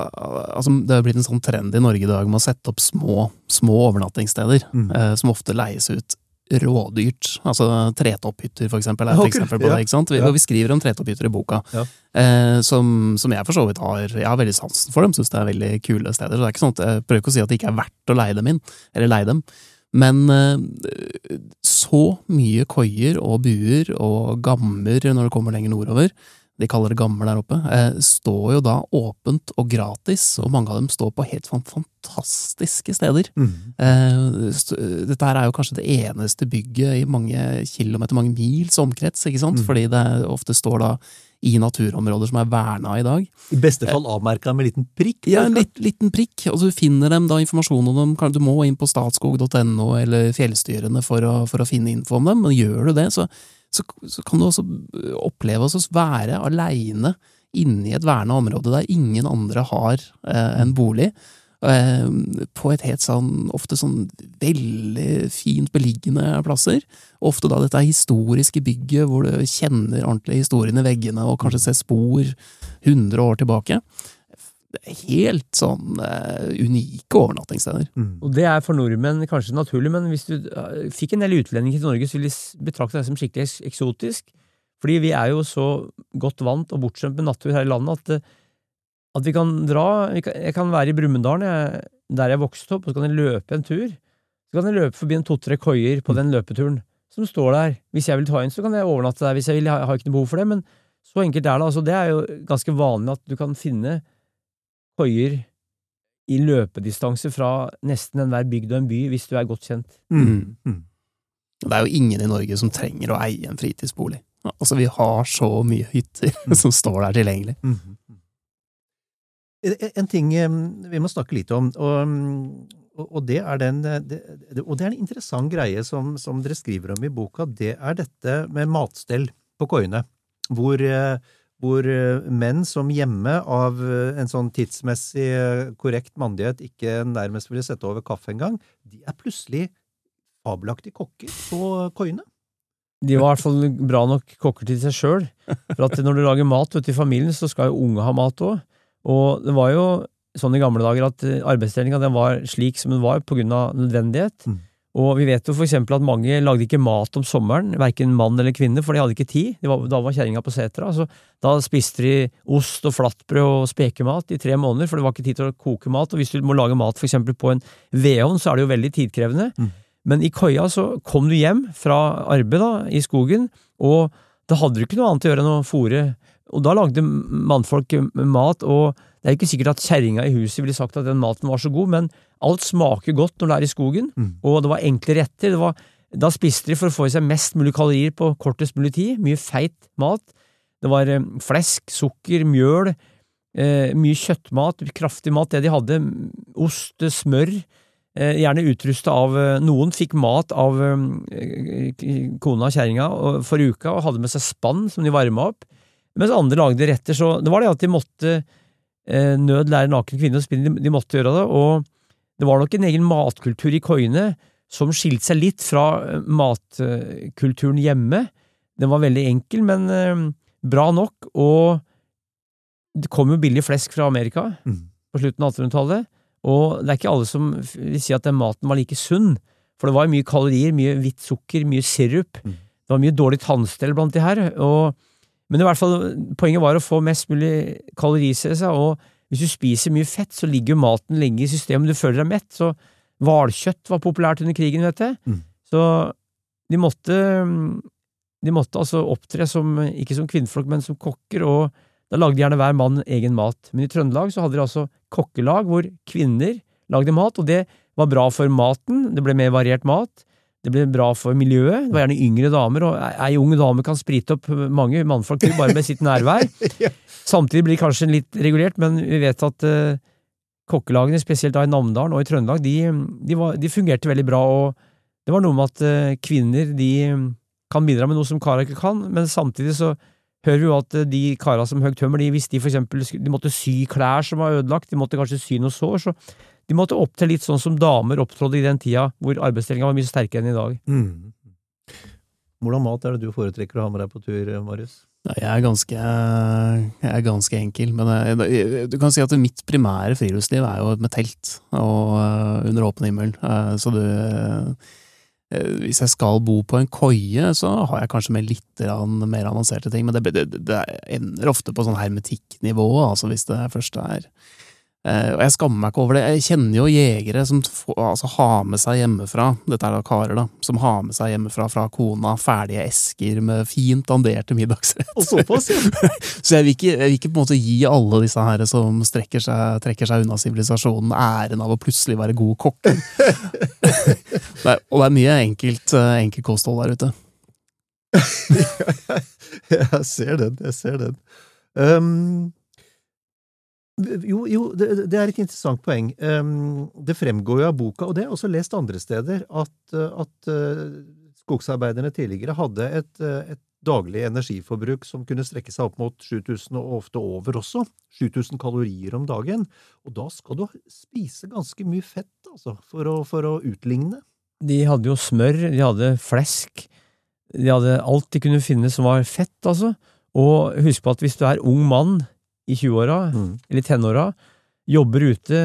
altså Det har blitt en sånn trend i Norge i dag med å sette opp små, små overnattingssteder, Mm. eh, som ofte leies ut rådyrt. Altså tretopphytter, for eksempel, er et eksempel på ja. det. ikke sant? Vi, Ja. vi skriver om tretopphytter i boka, Ja. eh, som, som jeg for så vidt har Jeg har veldig sansen for dem, syns det er veldig kule steder. Så det er ikke sånn at Jeg prøver ikke å si at det ikke er verdt å leie dem inn, eller leie dem. Men eh, så mye koier og buer og gammer når det kommer lenger nordover, de kaller det gammel der oppe, eh, står jo da åpent og gratis, og mange av dem står på helt fantastiske steder. Mm. Eh, dette her er jo kanskje det eneste bygget i mange kilometer, mange mils omkrets, ikke sant? Mm. Fordi det ofte står da i naturområder som er verna i dag. I beste fall avmerka med en liten prikk. Ja, en litt, liten prikk, og du finner dem da informasjon om dem. Du må inn på statskog.no eller fjellstyrene for å, for å finne info om dem, men gjør du det, så, så, så kan du også oppleve å være aleine inni et verna område der ingen andre har eh, en bolig. Eh, på et helt sånn, ofte sånn veldig fint beliggende plasser. Ofte da dette historiske bygget hvor du kjenner ordentlig historien i veggene og kanskje ser spor 100 år tilbake. Helt sånn uh, unike overnattingssteder. Mm. Og det er for nordmenn kanskje naturlig, men hvis du uh, fikk en del utlendinger til Norge, så ville de betrakte det som skikkelig eks- eksotisk. Fordi vi er jo så godt vant og bortskjemt med natur her i landet at, eh, at vi kan dra vi kan, Jeg kan være i Brumunddal, der jeg vokste opp, og så kan jeg løpe en tur. Så kan jeg løpe forbi en to-tre koier på den løpeturen som står der. Hvis jeg vil ta inn, så kan jeg overnatte der hvis jeg vil. Jeg har ikke noe behov for det, men så enkelt er det. Altså, det er jo ganske vanlig at du kan finne koier i løpedistanse fra nesten enhver bygd og en by, hvis du er godt kjent. Mm. Mm. Det er jo ingen i Norge som trenger å eie en fritidsbolig. Altså, vi har så mye hytter som står der tilgjengelig. Mhm. En- En ting vi må snakke litt om, og, mm, og det er den eh, det, det- Og det er en interessant greie som, som dere skriver om i boka. Det er dette med matstell på koiene. Hvor, eh, hvor eh, menn som hjemme av eh, en sånn tidsmessig eh, korrekt mandighet ikke nærmest ville sette over kaffe engang, de er plutselig fabelaktige kokker på koiene. De var i hvert fall bra nok kokker til seg sjøl. For at når du lager mat vet i familien, så skal jo unge ha mat òg. Og det var jo sånn i gamle dager at arbeidsdelinga var slik som den var på grunn av nødvendighet. Mm. Og vi vet jo for eksempel at mange lagde ikke mat om sommeren, verken mann eller kvinne, for de hadde ikke tid. Var, da var kjerringa på setra. Så da spiste de ost og flatbrød og spekemat i tre måneder, for det var ikke tid til å koke mat. Og hvis du må lage mat for eksempel på en vedovn, så er det jo veldig tidkrevende. Mm. Men i koia så kom du hjem fra arbeid da, i skogen, og da hadde du ikke noe annet å gjøre enn å fòre. Og da lagde mannfolk mat, og det er jo ikke sikkert at kjerringa i huset ville sagt at den maten var så god, men alt smaker godt når det er i skogen, Mm. og det var enkle retter. Det var, da spiste de for å få i seg mest mulig kalorier på kortest mulig tid. Mye feit mat. Det var eh, flesk, sukker, mjøl, eh, mye kjøttmat, kraftig mat. Det de hadde, ost, smør. Eh, gjerne utrusta av eh, Noen fikk mat av eh, kona, kjerringa, for uka og hadde med seg spann som de varma opp, mens andre lagde retter. Så det var det at de måtte eh, nød lære naken kvinne å spinne, de, de måtte gjøre det. Og det var nok en egen matkultur i koiene som skilte seg litt fra eh, matkulturen hjemme. Den var veldig enkel, men eh, bra nok, og det kom jo billig flesk fra Amerika Mm. på slutten av 1800-tallet, og det er ikke alle som vil si at den maten var like sunn, for det var mye kalorier, mye hvitt sukker, mye sirup, Mm. det var mye dårlig tannstell blant de her, og, men i hvert fall, poenget var å få mest mulig kalorier i seg, og hvis du spiser mye fett, så ligger jo maten lenge i systemet, du føler deg mett, så hvalkjøtt var populært under krigen, vet du. Mm. så de måtte, de måtte altså opptre som, ikke som kvinnfolk, men som kokker, og da lagde gjerne hver mann egen mat. Men i Trøndelag så hadde de altså kokkelag hvor kvinner lagde mat, og det var bra for maten, det ble mer variert mat. Det ble bra for miljøet. Det var gjerne yngre damer, og ei ung dame kan sprite opp mange mannfolk til bare med sitt nærvær. Ja. Samtidig blir det kanskje litt regulert, men vi vet at uh, kokkelagene, spesielt da i Namdalen og i Trøndelag, de, de, var, de fungerte veldig bra, og det var noe med at uh, kvinner de kan bidra med noe som karer ikke kan, men samtidig så hører vi jo at eh, de kara som høgg tømmer, de, hvis de for eksempel de måtte sy klær som var ødelagt, de måtte kanskje sy noe sår, så de måtte opptre litt sånn som damer opptrådde i den tida hvor arbeidsdelinga var mye sterkere enn i dag. Mm. Hvordan mat er det du foretrekker å ha med deg på tur, Marius? Jeg er ganske, jeg er ganske enkel, men jeg, du kan si at mitt primære friluftsliv er jo med telt og eh, under åpen himmel. Eh, så du eh, Hvis jeg skal bo på en koie, så har jeg kanskje med litt mer avanserte ting, men det, det, det ender ofte på sånn hermetikknivå, altså hvis det først er Eh, og jeg skammer meg ikke over det. Jeg kjenner jo jegere som altså, har med seg hjemmefra, dette er da karer, da, som har med seg hjemmefra fra kona ferdige esker med fint danderte middagsrett. Og såpass, ja! Så jeg vil, ikke, jeg vil ikke på en måte gi alle disse her som strekker seg, trekker seg unna sivilisasjonen, æren av å plutselig være god kokk. Er- og det er mye enkelt, eh, enkelt kosthold der ute. jeg ser den, jeg ser den. Um, jo, jo, det, det er et interessant poeng. Um, det fremgår jo av boka, og det jeg også lest andre steder, at, uh, at uh, skogsarbeiderne tidligere hadde et, uh, et daglig energiforbruk som kunne strekke seg opp mot 7000, og ofte over også. 7000 kalorier om dagen. Og da skal du spise ganske mye fett, altså, for å, for å utligne. De hadde jo smør, de hadde flesk, de hadde alt de kunne finne som var fett, altså. Og husk på at hvis du er ung mann i 20-åra, eller tenåra, jobber ute,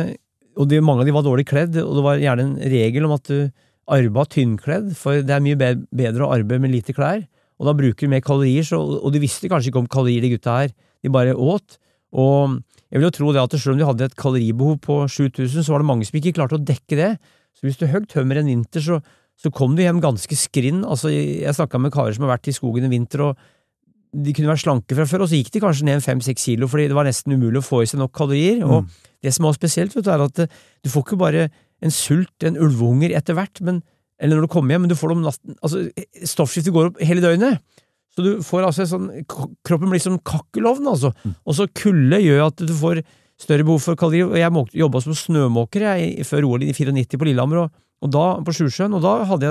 og de, mange av de var dårlig kledd, og det var gjerne en regel om at du arba tynnkledd, for det er mye bedre å arbeide med lite klær, og da bruker du mer kalorier, så, og de visste kanskje ikke om kalorier, de gutta her, de bare åt, og jeg vil jo tro det at selv om de hadde et kaloribehov på 7000, så var det mange som ikke klarte å dekke det, så hvis du høgg tømmer en vinter, så, så kom du hjem ganske skrinn, altså jeg snakka med karer som har vært i skogen en vinter, og de kunne være slanke fra før, og så gikk de kanskje ned fem-seks kilo, fordi det var nesten umulig å få i seg nok kalorier. Og det som er spesielt, vet du, er at eh, du får ikke bare en sult, en ulvehunger etter hvert, men, eller når du kommer hjem, men du får det om natten. Altså, stoffskiftet går opp hele døgnet. Så du får altså en sånn Kroppen blir som kakkelovn, altså. Og så kulde gjør at du får større behov for kalorier. Og jeg jobba som snømåker jeg, før OL i 94 på Lillehammer, og, og da på Sjusjøen, og da hadde jeg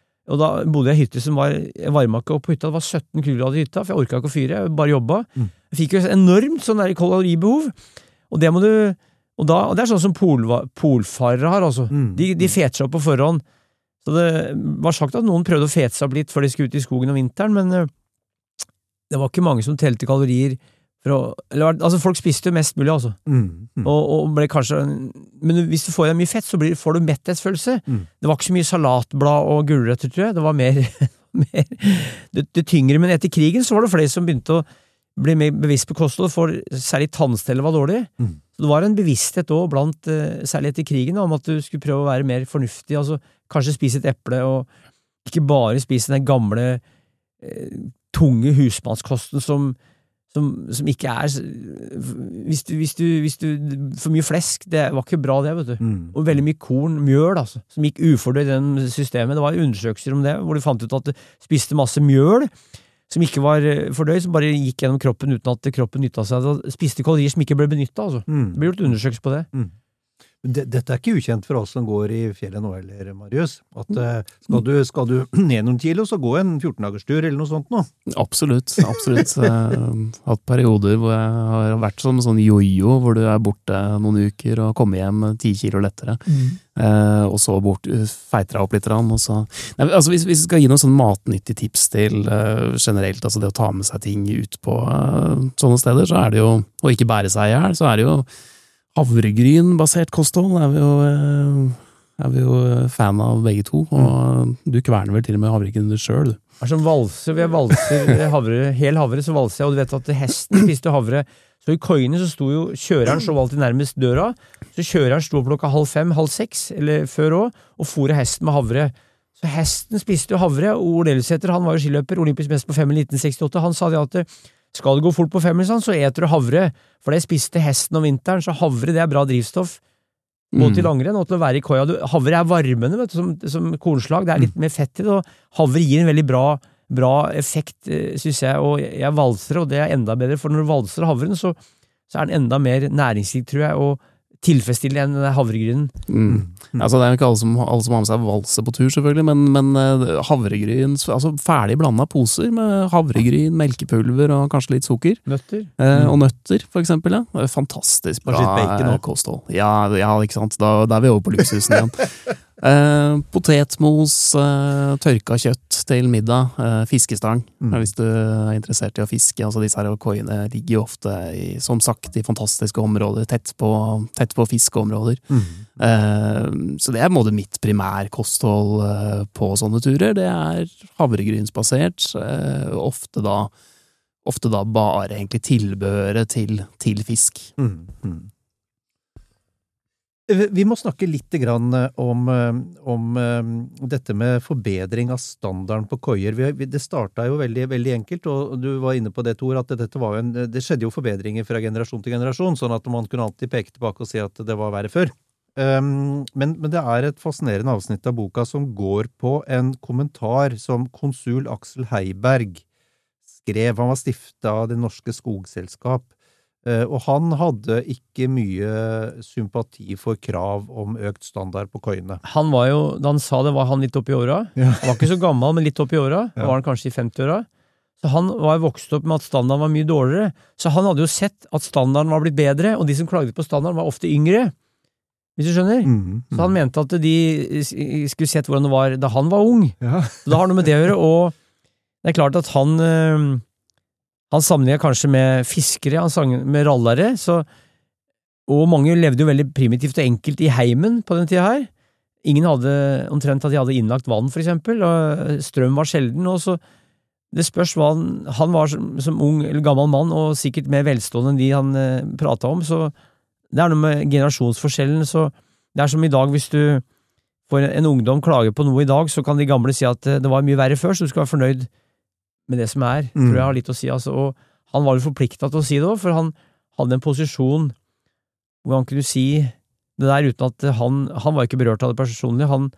Og da bodde jeg i hytte som var Jeg varma ikke opp på hytta, det var 17 kuldegrader i hytta, for jeg orka ikke å fyre, jeg bare jobba. Jeg fikk jo enormt sånn der kaloribehov, og det må du og, da, og det er sånn som pol, polfarere har, altså. De, de feter seg opp på forhånd. Så det var sagt at noen prøvde å fete seg opp litt før de skulle ut i skogen om vinteren, men eh, det var ikke mange som telte kalorier. Å, eller, altså Folk spiste jo mest mulig, altså. Mm. Og, og ble kanskje Men hvis du får i deg mye fett, så blir, får du metthetsfølelse. Mm. Det var ikke så mye salatblad og gulrøtter, tror jeg. Det var mer, mer det, det tyngre. Men etter krigen så var det flere som begynte å bli mer bevisst på kosthold, for særlig tannstellet var dårlig. Mm. Så det var en bevissthet òg, blant, eh, særlig etter krigen, om at du skulle prøve å være mer fornuftig. altså Kanskje spise et eple, og ikke bare spise den gamle, eh, tunge husmannskosten som som, som ikke er hvis du, hvis, du, hvis du For mye flesk, det var ikke bra, det, vet du. Mm. Og veldig mye korn, mjøl, altså, som gikk ufordøyd i den systemet. Det var undersøkelser om det, hvor de fant ut at du spiste masse mjøl som ikke var eh, fordøyd, som bare gikk gjennom kroppen uten at kroppen nytta seg. Det spiste kalorier som ikke ble benytta, altså. Mm. Det ble gjort undersøkelser på det. Det- Dette er ikke ukjent for oss som går i fjellet nå heller, Marius. At Mm. eh, skal du, skal du ned noen kilo, så gå en 14-dagerstur eller noe sånt nå. Absolutt. absolutt. Jeg har hatt perioder hvor jeg har vært som en sånn jojo, hvor du er borte noen uker og kommer hjem ti kilo lettere. Eh, og så bort, feiter deg opp litt. Og så. Nei, altså hvis, vi skal gi noen sånn matnyttige tips til eh, generelt, altså det å ta med seg ting ut på eh, sånne steder, så er det jo, og ikke bære seg i hjel, så er det jo havregrynbasert kosthold. Er vi jo, eh, er vi jo fan av begge to. Og du kverner vel til og med havregryn sjøl, du. Det er som valser, ved valser havre, hel havre, så valser jeg, og du vet at hesten spiste havre. Så i koiene så sto jo kjøreren så alltid nærmest døra, så kjøreren sto klokka halv fem, halv seks, eller før òg, og fôra hesten med havre. Så hesten spiste jo havre, og Ole Elsæter, han var jo skiløper, olympisk mester på femmil 1968, han sa det at skal det gå fort på femmil, sånn, så eter du havre, for det spiste hesten om vinteren, så havre det er bra drivstoff. Både til langrenn og til å være i koia. Havre er varmende vet du, som, som kornslag, det er litt mer fett i det, og havre gir en veldig bra, bra effekt, eh, synes jeg, og jeg valser, og det er enda bedre, for når du valser havren, så, så er den enda mer næringsrik, tror jeg, og tilfredsstillende enn den havregrynen. Mm. Altså, det er jo ikke alle som, alle som har med seg valse på tur, selvfølgelig, men, men eh, havregryn altså Ferdig blanda poser med havregryn, melkepulver og kanskje litt sukker. Nøtter. Eh, og nøtter, for eksempel. Ja. Er Fantastisk bra eh, kosthold. Ja, ja, ikke sant. Da, da er vi over på luksusen igjen. Eh, potetmos, eh, tørka kjøtt til middag, eh, fiskestang. Mm. Hvis du er interessert i å fiske. altså Disse her koiene ligger jo ofte, i, som sagt, i fantastiske områder, tett på, tett på fiskeområder. Mm. Eh, så det er på en måte mitt primærkosthold eh, på sånne turer. Det er havregrynsbasert. eh, ofte da Ofte da bare egentlig tilbehøret til, til fisk. Mm. Mm. Vi må snakke litt eh, om, eh, om eh, dette med forbedring av standarden på koier. Det starta jo veldig, veldig enkelt, og du var inne på det, Tor, at en, det skjedde jo forbedringer fra generasjon til generasjon, sånn at man kunne alltid peke tilbake og si at det var verre før. Um, men, men det er et fascinerende avsnitt av boka som går på en kommentar som konsul Aksel Heiberg skrev. Han var stifta av Det Norske Skogselskap. Eh, Og han hadde ikke mye sympati for krav om økt standard på koiene. Han var jo, da han sa det, var han litt oppi åra. Ja. Han var ikke så gammel, men litt oppi åra. Ja. var han kanskje i 50-åra. Så han var vokst opp med at standarden var mye dårligere. Så han hadde jo sett at standarden var blitt bedre, og de som klagde på standarden, var ofte yngre. Hvis du skjønner? Mm, Så han mente at de skulle sett hvordan det var da han var ung. ja. Så det har noe med det å gjøre, og det er klart at han øh, Han sammenligna kanskje med fiskere, han sang med rallere, så Og mange levde jo veldig primitivt og enkelt i heimen på den tida her. Ingen hadde omtrent at de hadde innlagt vann, for eksempel, og strøm var sjelden, og så det spørs hva han Han var som, som ung eller gammel mann, og sikkert mer velstående enn de han eh, prata om, så det er noe med generasjonsforskjellen, så det er som i dag, hvis du får en ungdom klage på noe i dag, så kan de gamle si at eh, det var mye verre før, så du skal være fornøyd med det som er, Mm. tror jeg har litt å si, altså, og han var jo forplikta til å si det òg, for han hadde en posisjon hvor han kunne si det der uten at han Han var ikke berørt av det personlig, han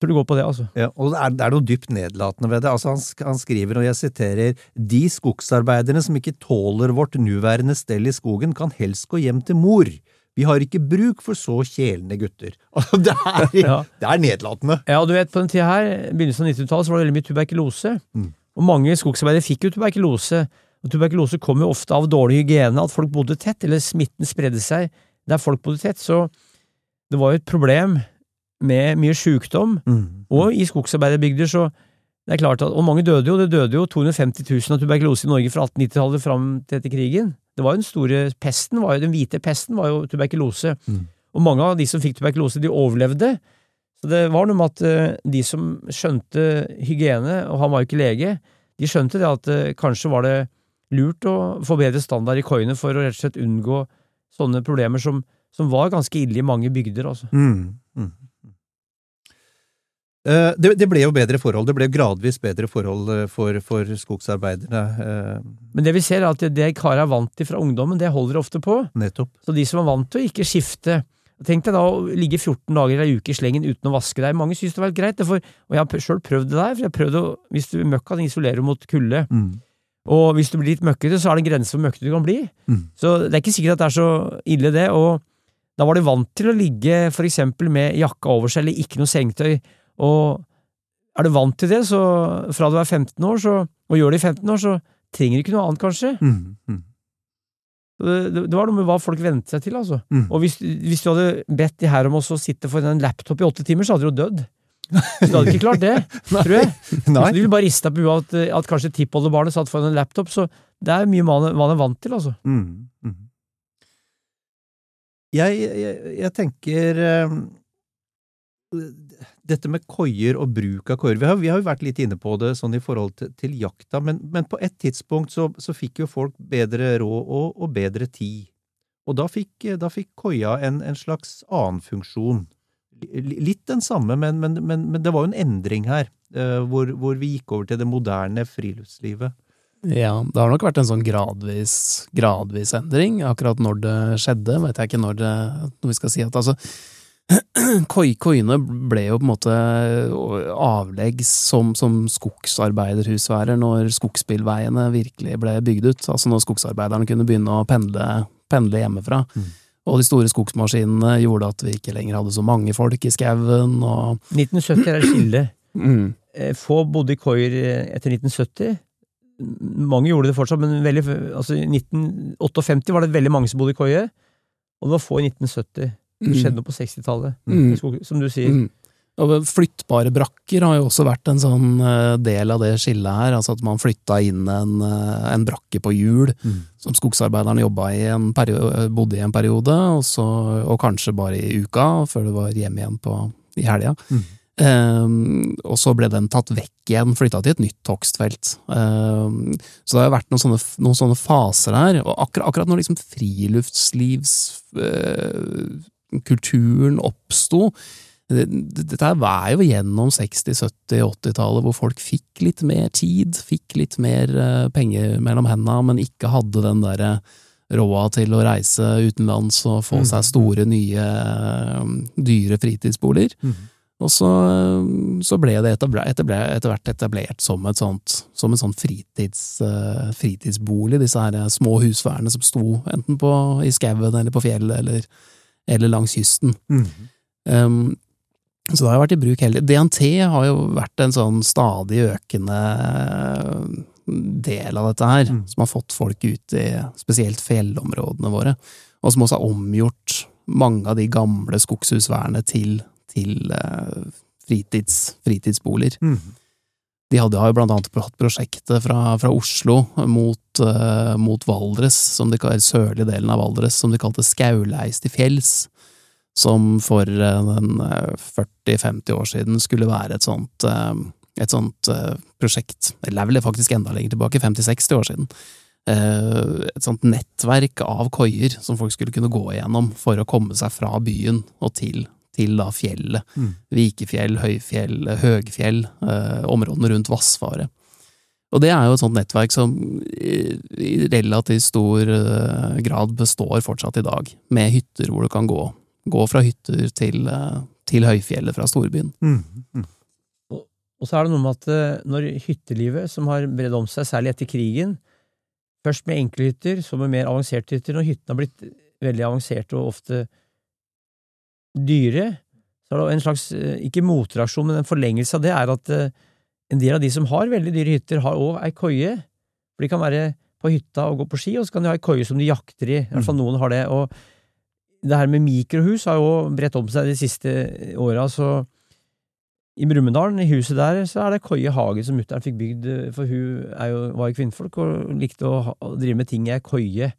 tror det går på det, altså. Ja, og det er, det er noe dypt nedlatende ved det. Altså, han, han skriver, og jeg siterer, de skogsarbeiderne som ikke tåler vårt nuværende stell i skogen, kan helst gå hjem til mor. Vi har ikke bruk for så kjelende gutter. Altså, det er, Ja. det er nedlatende. Ja, du vet, på den tida her, begynnelsen av 90-tallet, så var det veldig mye tuberkulose. Mm. Og mange skogsarbeidere fikk jo tuberkulose. Og tuberkulose kom jo ofte av dårlig hygiene, at folk bodde tett, eller smitten spredde seg der folk bodde tett. Så det var jo et problem med mye sjukdom. Og i skogsarbeiderbygder så det er klart at, Og mange døde jo. Det døde jo 250 000 av tuberkulose i Norge fra 1890-tallet fram til etter krigen. Det var jo den store pesten, var jo, den hvite pesten var jo tuberkulose. Mm. Og mange av de som fikk tuberkulose, de overlevde. Så det var noe med at eh, de som skjønte hygiene, og han var jo ikke lege, de skjønte det at eh, kanskje var det lurt å få bedre standard i koiene for å rett og slett unngå sånne problemer som, som var ganske ille i mange bygder. Altså. Mm. Mm. Eh, Det, det ble jo bedre forhold. Det ble gradvis bedre forhold eh, for, for skogsarbeiderne. eh, Men det vi ser er at det, kara er vant til fra ungdommen, det holder ofte på. Nettopp. Så de som er vant til å ikke skifte Tenk deg da å ligge 14 dager eller ei uke i slengen uten å vaske deg. Mange synes det var greit, for, og jeg har sjøl prøvd det der. for jeg har prøvd å, Hvis du møkka, den isolerer mot kulde. Mm. Og hvis du blir litt møkkete, så er det en grense for møkkete du kan bli. Mm. Så det er ikke sikkert at det er så ille, det. Og da var de vant til å ligge for eksempel med jakka over seg, eller ikke noe sengetøy. Og er du vant til det, så fra du er 15 år, så, og gjør det i 15 år, så trenger du ikke noe annet, kanskje. Mm. Mm. Det, det, var noe med hva folk vente seg til, altså. Mm. Og hvis, hvis du hadde bedt de her om å sitte foran en laptop i åtte timer, så hadde du jo dødd. Så du hadde ikke klart det, tror jeg. Nei. Så du vil bare riste på huet at, at kanskje tippoldebarnet satt foran en laptop, så det er mye man, man er vant til, altså. Mm, mm. Jeg, jeg, jeg tenker eh, Dette med koier og bruk av koier vi vi har jo vært litt inne på det sånn i forhold til, til jakta, men, men på et tidspunkt så, så fikk jo folk bedre råd og, og bedre tid. Og da fikk, da fikk koia en, en slags annen funksjon. Litt den samme, men, men, men, men det var jo en endring her, eh, hvor, hvor vi gikk over til det moderne friluftslivet. Ja, det har nok vært en sånn gradvis, gradvis endring. Akkurat når det skjedde, vet jeg ikke når det Når vi skal si at altså Koiene ble jo på en måte avleggs som, som skogsarbeiderhusværer når skogsbilveiene virkelig ble bygd ut. Altså når skogsarbeiderne kunne begynne å pendle, pendle hjemmefra. Mm. Og de store skogsmaskinene gjorde at vi ikke lenger hadde så mange folk i skauen, og 1970 er et skille. mm, Eh, Få bodde i koier etter 1970. Mange gjorde det fortsatt, men veldig, altså 1958 var det veldig mange som bodde i koie, og det var få i 1970. Det skjedde noe på 60-tallet, Mm. som du sier. Mm. Og flyttbare brakker har jo også vært en sånn eh, del av det skillet her, altså at man flytta inn en, eh, en brakke på hjul, som skogsarbeideren jobba i en periode, bodde i en periode, og, så, og kanskje bare i uka, før det var hjem igjen på, i helga. Mm. Um, og så ble den tatt vekk igjen, flytta til et nytt hogstfelt. Um, så det har vært noen sånne, noen sånne faser her, og akkurat, akkurat når liksom friluftslivs... oppsto, det- oppsto. dette var jo gjennom 60-, 70-, 80-tallet, hvor folk fikk litt mer tid, fikk litt mer eh, penger mellom hendene, men ikke hadde den derre råda til å reise utenlands og få Mm. seg store, nye, eh, dyre fritidsboliger. Mm. Og så, så ble det etabler, etabler, etter hvert etablert som, et sånt, som en sånn fritids, eh, fritidsbolig, disse her små husværene som sto enten på, i skauen eller på fjellet eller, eller langs kysten. Mm. Um, så det har vært i bruk hele DNT har jo vært en sånn stadig økende del av dette her, Mm. som har fått folk ut i spesielt fjellområdene våre, og som også har omgjort mange av de gamle skogshusværene til, til uh, fritids, fritidsboliger. Mm. De hadde har jo blant annet hatt prosjektet fra, fra Oslo mot, uh, mot Valdres, som de, eller sørlige delen av Valdres, som de kalte Skauleis til fjells. Som for uh, eh, 40-50 år siden skulle være et sånt, uh, et sånt eh, prosjekt. Eller er vel faktisk enda lenger tilbake, 50-60 år siden. Eh, et sånt nettverk av koier som folk skulle kunne gå igjennom for å komme seg fra byen og til, til da fjellet. Mm. Vikefjell, Høyfjell, Høgfjell, eh, områdene rundt Vassfaret. Og det er jo et sånt nettverk som i, i relativt stor eh, grad består fortsatt i dag, med hytter hvor du kan gå. Gå fra hytter til, eh, til høyfjellet fra storbyen. Mm. Mm. Og så er det noe med at eh, når hyttelivet, som har bredd om seg, særlig etter krigen, først med enkle hytter, så med mer avanserte hytter, når hyttene har blitt veldig avanserte og ofte dyre, så er det en slags, eh, ikke motreaksjon, men en forlengelse av det, er at eh, en del av de som har veldig dyre hytter, har òg ei koie. For de kan være på hytta og gå på ski, og så kan de ha ei koie som de jakter i. I hvert fall noen har det. Og det her med mikrohus har jo bredt om seg de siste åra, så i Brumunddal, i huset der, så er det Koie hage som mutter'n fikk bygd, for hun er jo, var jo kvinnfolk og likte å drive med ting i ei koie,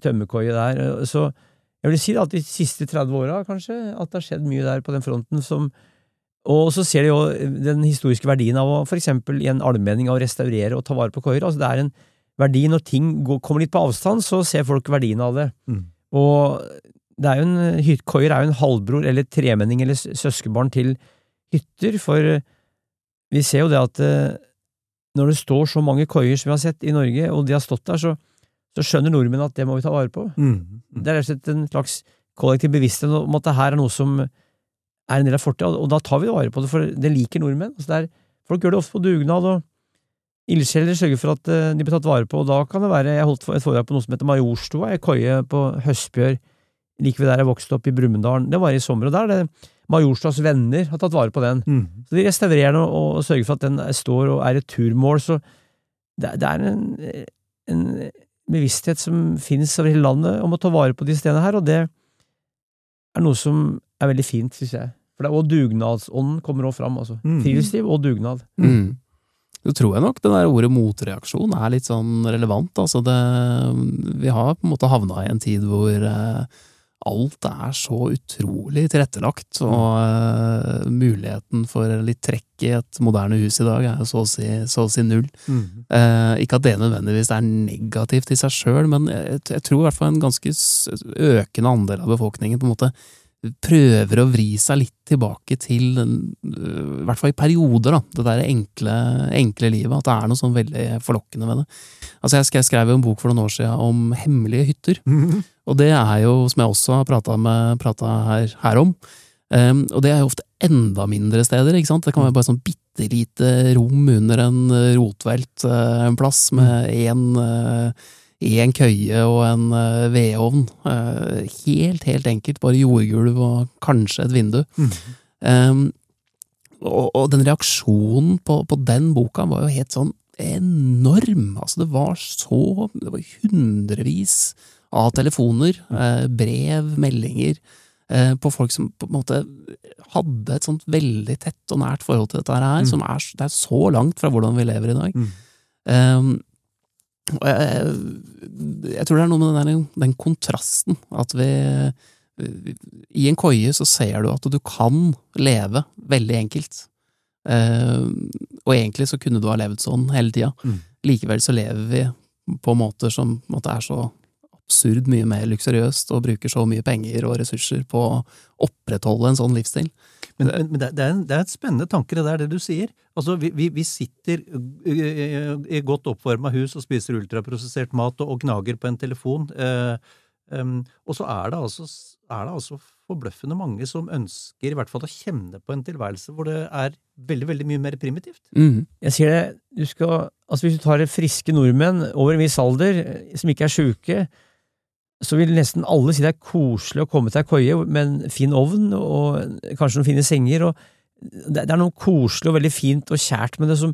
tømmerkoie der. Så jeg vil si at de siste 30 åra, kanskje, at det har skjedd mye der på den fronten som Og så ser de jo den historiske verdien av å for eksempel i en allmenning av å restaurere og ta vare på koier. Altså det er en verdi når ting går, kommer litt på avstand, så ser folk verdien av det. Mm. Og det er jo en, hyt- koier er jo en halvbror eller tremenning eller søskenbarn til hytter, for eh, vi ser jo det at eh, når det står så mange koier som vi har sett i Norge, og de har stått der, så, så skjønner nordmenn at det må vi ta vare på. Mm. Mm. Det er rett og slett en slags kollektiv bevissthet om at det her er noe som er en del av fortida, og da tar vi vare på det, for det liker nordmenn. Altså det er, folk gjør det ofte på dugnad, og ildsjeler sørger for at eh, de blir tatt vare på, og da kan det være Jeg holdt et foredrag på noe som heter Majorstua, ei koie på Høstbjørg, like ved der jeg vokste opp i Brumunddal. Det var i sommer, og der er det Majorstuas venner har tatt vare på den. Mm. Så de restaurerer den og, og sørger for at den står og er et turmål, så det, det er en, en bevissthet som finnes over hele landet om å ta vare på de stedene her, og det er noe som er veldig fint, synes jeg. For det er også dugnadsånden kommer også fram, altså. Mm. Friluftsliv og dugnad. Mm. Så tror jeg nok det der ordet motreaksjon er litt sånn relevant. Altså det, vi har på en måte havna i en tid hvor eh, alt er så utrolig tilrettelagt, og uh, muligheten for litt trekk i et moderne hus i dag er jo så å si, så å si null. Mm. Uh, ikke at det nødvendigvis er negativt i seg sjøl, men jeg, jeg tror i hvert fall en ganske økende andel av befolkningen på en måte prøver å vri seg litt tilbake til, øh, i hvert fall i perioder, da, det der enkle, enkle livet. At det er noe sånn veldig forlokkende med det. Altså Jeg skrev, jo en bok for noen år siden om hemmelige hytter. Mm. Og det er jo, som jeg også har prata, her, her om, um, og det er jo ofte enda mindre steder. ikke sant? Det kan være bare sånn bitte lite rom under en eh, rotvelt uh, en plass, med én en køye og en eh, vedovn. Eh, helt, helt enkelt. Bare jordgulv og kanskje et vindu. Mm. Um, og, og den reaksjonen på, på den boka var jo helt sånn enorm. Altså, det var så Det var hundrevis av telefoner, eh, brev, meldinger, eh, på folk som på en måte hadde et sånt veldig tett og nært forhold til dette her, Mm. som er, det er så langt fra hvordan vi lever i dag. Mm. Um, jeg, jeg tror det er noe med den, der, den kontrasten, at vi I en koie så ser du at du kan leve veldig enkelt. Eh, og egentlig så kunne du ha levd sånn hele tida. Mm. Likevel så lever vi på måter som på måte er så absurd mye mer luksuriøst, og bruker så mye penger og ressurser på å opprettholde en sånn livsstil. Men, men, men det, er en, det er et spennende tanke, det der, det du sier. Altså, vi, vi, vi sitter i godt oppvarma hus og spiser ultraprosessert mat og, og gnager på en telefon. Eh, um, og så er det, altså, er det altså forbløffende mange som ønsker i hvert fall å kjenne på en tilværelse hvor det er veldig, veldig mye mer primitivt. Mm. Jeg sier det, du skal, altså hvis du tar friske nordmenn over en viss alder, eh, som ikke er sjuke, så vil nesten alle si det er koselig å komme til ei koie med en fin ovn og kanskje noen fine senger. og Det, er noe koselig og veldig fint og kjært med det som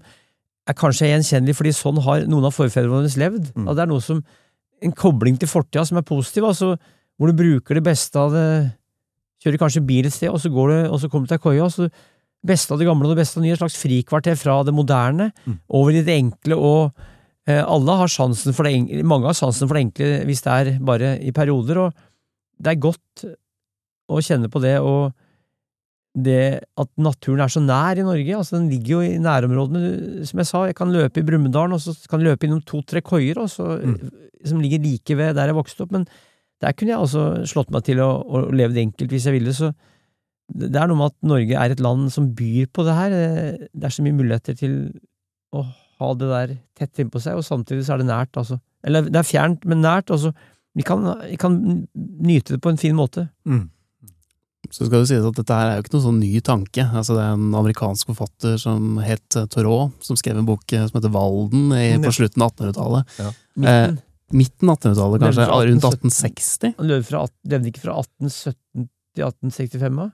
er kanskje gjenkjennelig, fordi sånn har noen av forfedrene våre levd. Mm. Det er noe som, En kobling til fortida som er positiv, altså hvor du bruker det beste av det Kjører kanskje bil et sted, og så, går det, og så kommer du til ei koie, og så beste av det gamle og det beste av det nye, et slags frikvarter fra det moderne, over i det enkle og alle har sjansen for det mange har sjansen for det enkle hvis det er bare i perioder, og det er godt å kjenne på det, og det at naturen er så nær i Norge, altså den ligger jo i nærområdene, som jeg sa, jeg kan løpe i Brumunddal, og så kan jeg løpe innom to-tre koier, så, som ligger like ved der jeg vokste opp, men der kunne jeg altså slått meg til å, å leve det enkelt hvis jeg ville, så det er noe med at Norge er et land som byr på det her, det det er så mye muligheter til å ha det der tett innpå seg, og samtidig så er det nært, altså. Eller det er fjernt, men nært, altså. Vi kan, vi kan nyte det på en fin måte. Mm. Så skal det sies at dette her er jo ikke noen sånn ny tanke. Altså, det er en amerikansk forfatter som het eh, Thoreau, som skrev en bok eh, som heter Valden i, på slutten av 1800-tallet. Midten. Midten av 1800-tallet, kanskje? Levde fra Rundt 1860? Han levde, fra, levde ikke fra 1817 til 1865, da?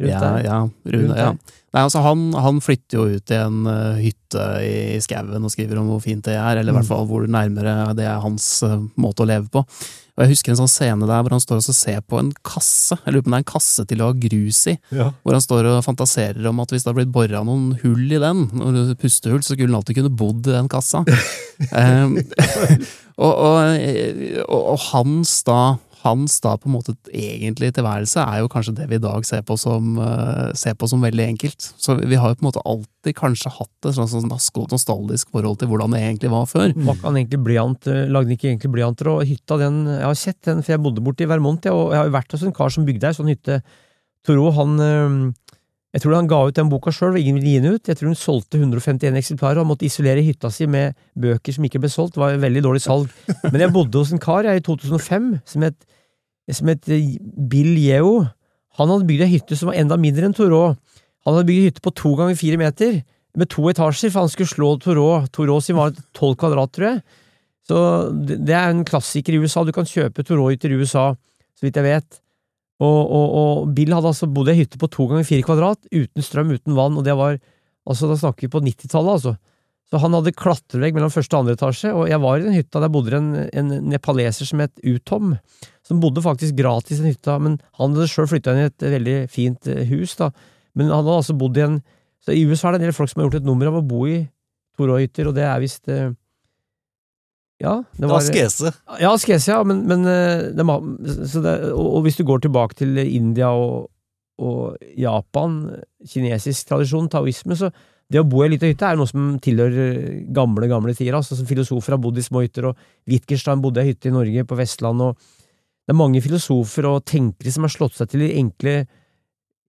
Rundt Ja, der? ja, Rundt rundt ja. der. Nei, altså han, han flytter jo ut i en uh, hytte i skauen og skriver om hvor fint det er, eller i hvert fall hvor nærmere det er hans uh, måte å leve på. Og Jeg husker en sånn scene der hvor han står og ser på en kasse, jeg lurer på om det er en kasse til å ha grus i, Ja. hvor han står og fantaserer om at hvis det har blitt bora noen hull i den, noen pustehull, så skulle han alltid kunne bodd i den kassa. um, og, og, og, og hans da hans da på en måte egentlige tilværelse er jo kanskje det vi i dag ser på som, eh, ser på som veldig enkelt. Så vi har jo på en måte alltid kanskje hatt et sånn, sånn nostalgisk forhold til hvordan det egentlig var før. Var han egentlig blyant, eh, lagde han ikke egentlig blyanter, og hytta den Jeg har sett den, for jeg bodde borte i Vermont, jeg, og jeg har jo vært hos en kar som bygde ei sånn hytte. Toro, han eh, Jeg tror han ga ut den boka sjøl, og ingen ville gi den ut. Jeg tror hun solgte 151 eksemplarer, og han måtte isolere hytta si med bøker som ikke ble solgt. Det var veldig dårlig salg. Men jeg bodde hos en kar jeg, i 2005 som het, som het eh, Bill Yeo. Han hadde bygd ei hytte som var enda mindre enn Torå. Han hadde bygd hytte på to ganger fire meter, med to etasjer, for han skulle slå Torå. Torå sin var tolv kvadrat, tror jeg. Så det, er en klassiker i USA. Du kan kjøpe Torå-hytter i USA, så vidt jeg vet. Og, og, og Bill hadde altså bodd i ei hytte på to ganger fire kvadrat, uten strøm, uten vann, og det var altså Da snakker vi på 90-tallet, altså. Så han hadde klatrevegg mellom første og andre etasje, og jeg var i den hytta, der bodde en, en nepaleser som het Utom, som bodde faktisk gratis i den hytta, men han hadde sjøl flytta inn i et veldig fint eh, hus, da. Men han hadde altså bodd i en Så i USA er det en del folk som har gjort et nummer av å bo i Toro-hytter, og det er visst eh, Ja, det var Askese. skese. ja, Skese, ja, men, men eh, det, så det, og, og hvis du går tilbake til India og, og Japan, kinesisk tradisjon, taoisme, så det å bo i ei lita hytte er noe som tilhører gamle, gamle tider. Altså, som filosofer har bodd i små hytter, og Wittgenstein bodde i ei hytte i Norge, på Vestlandet, og det er mange filosofer og tenkere som har slått seg til i enkle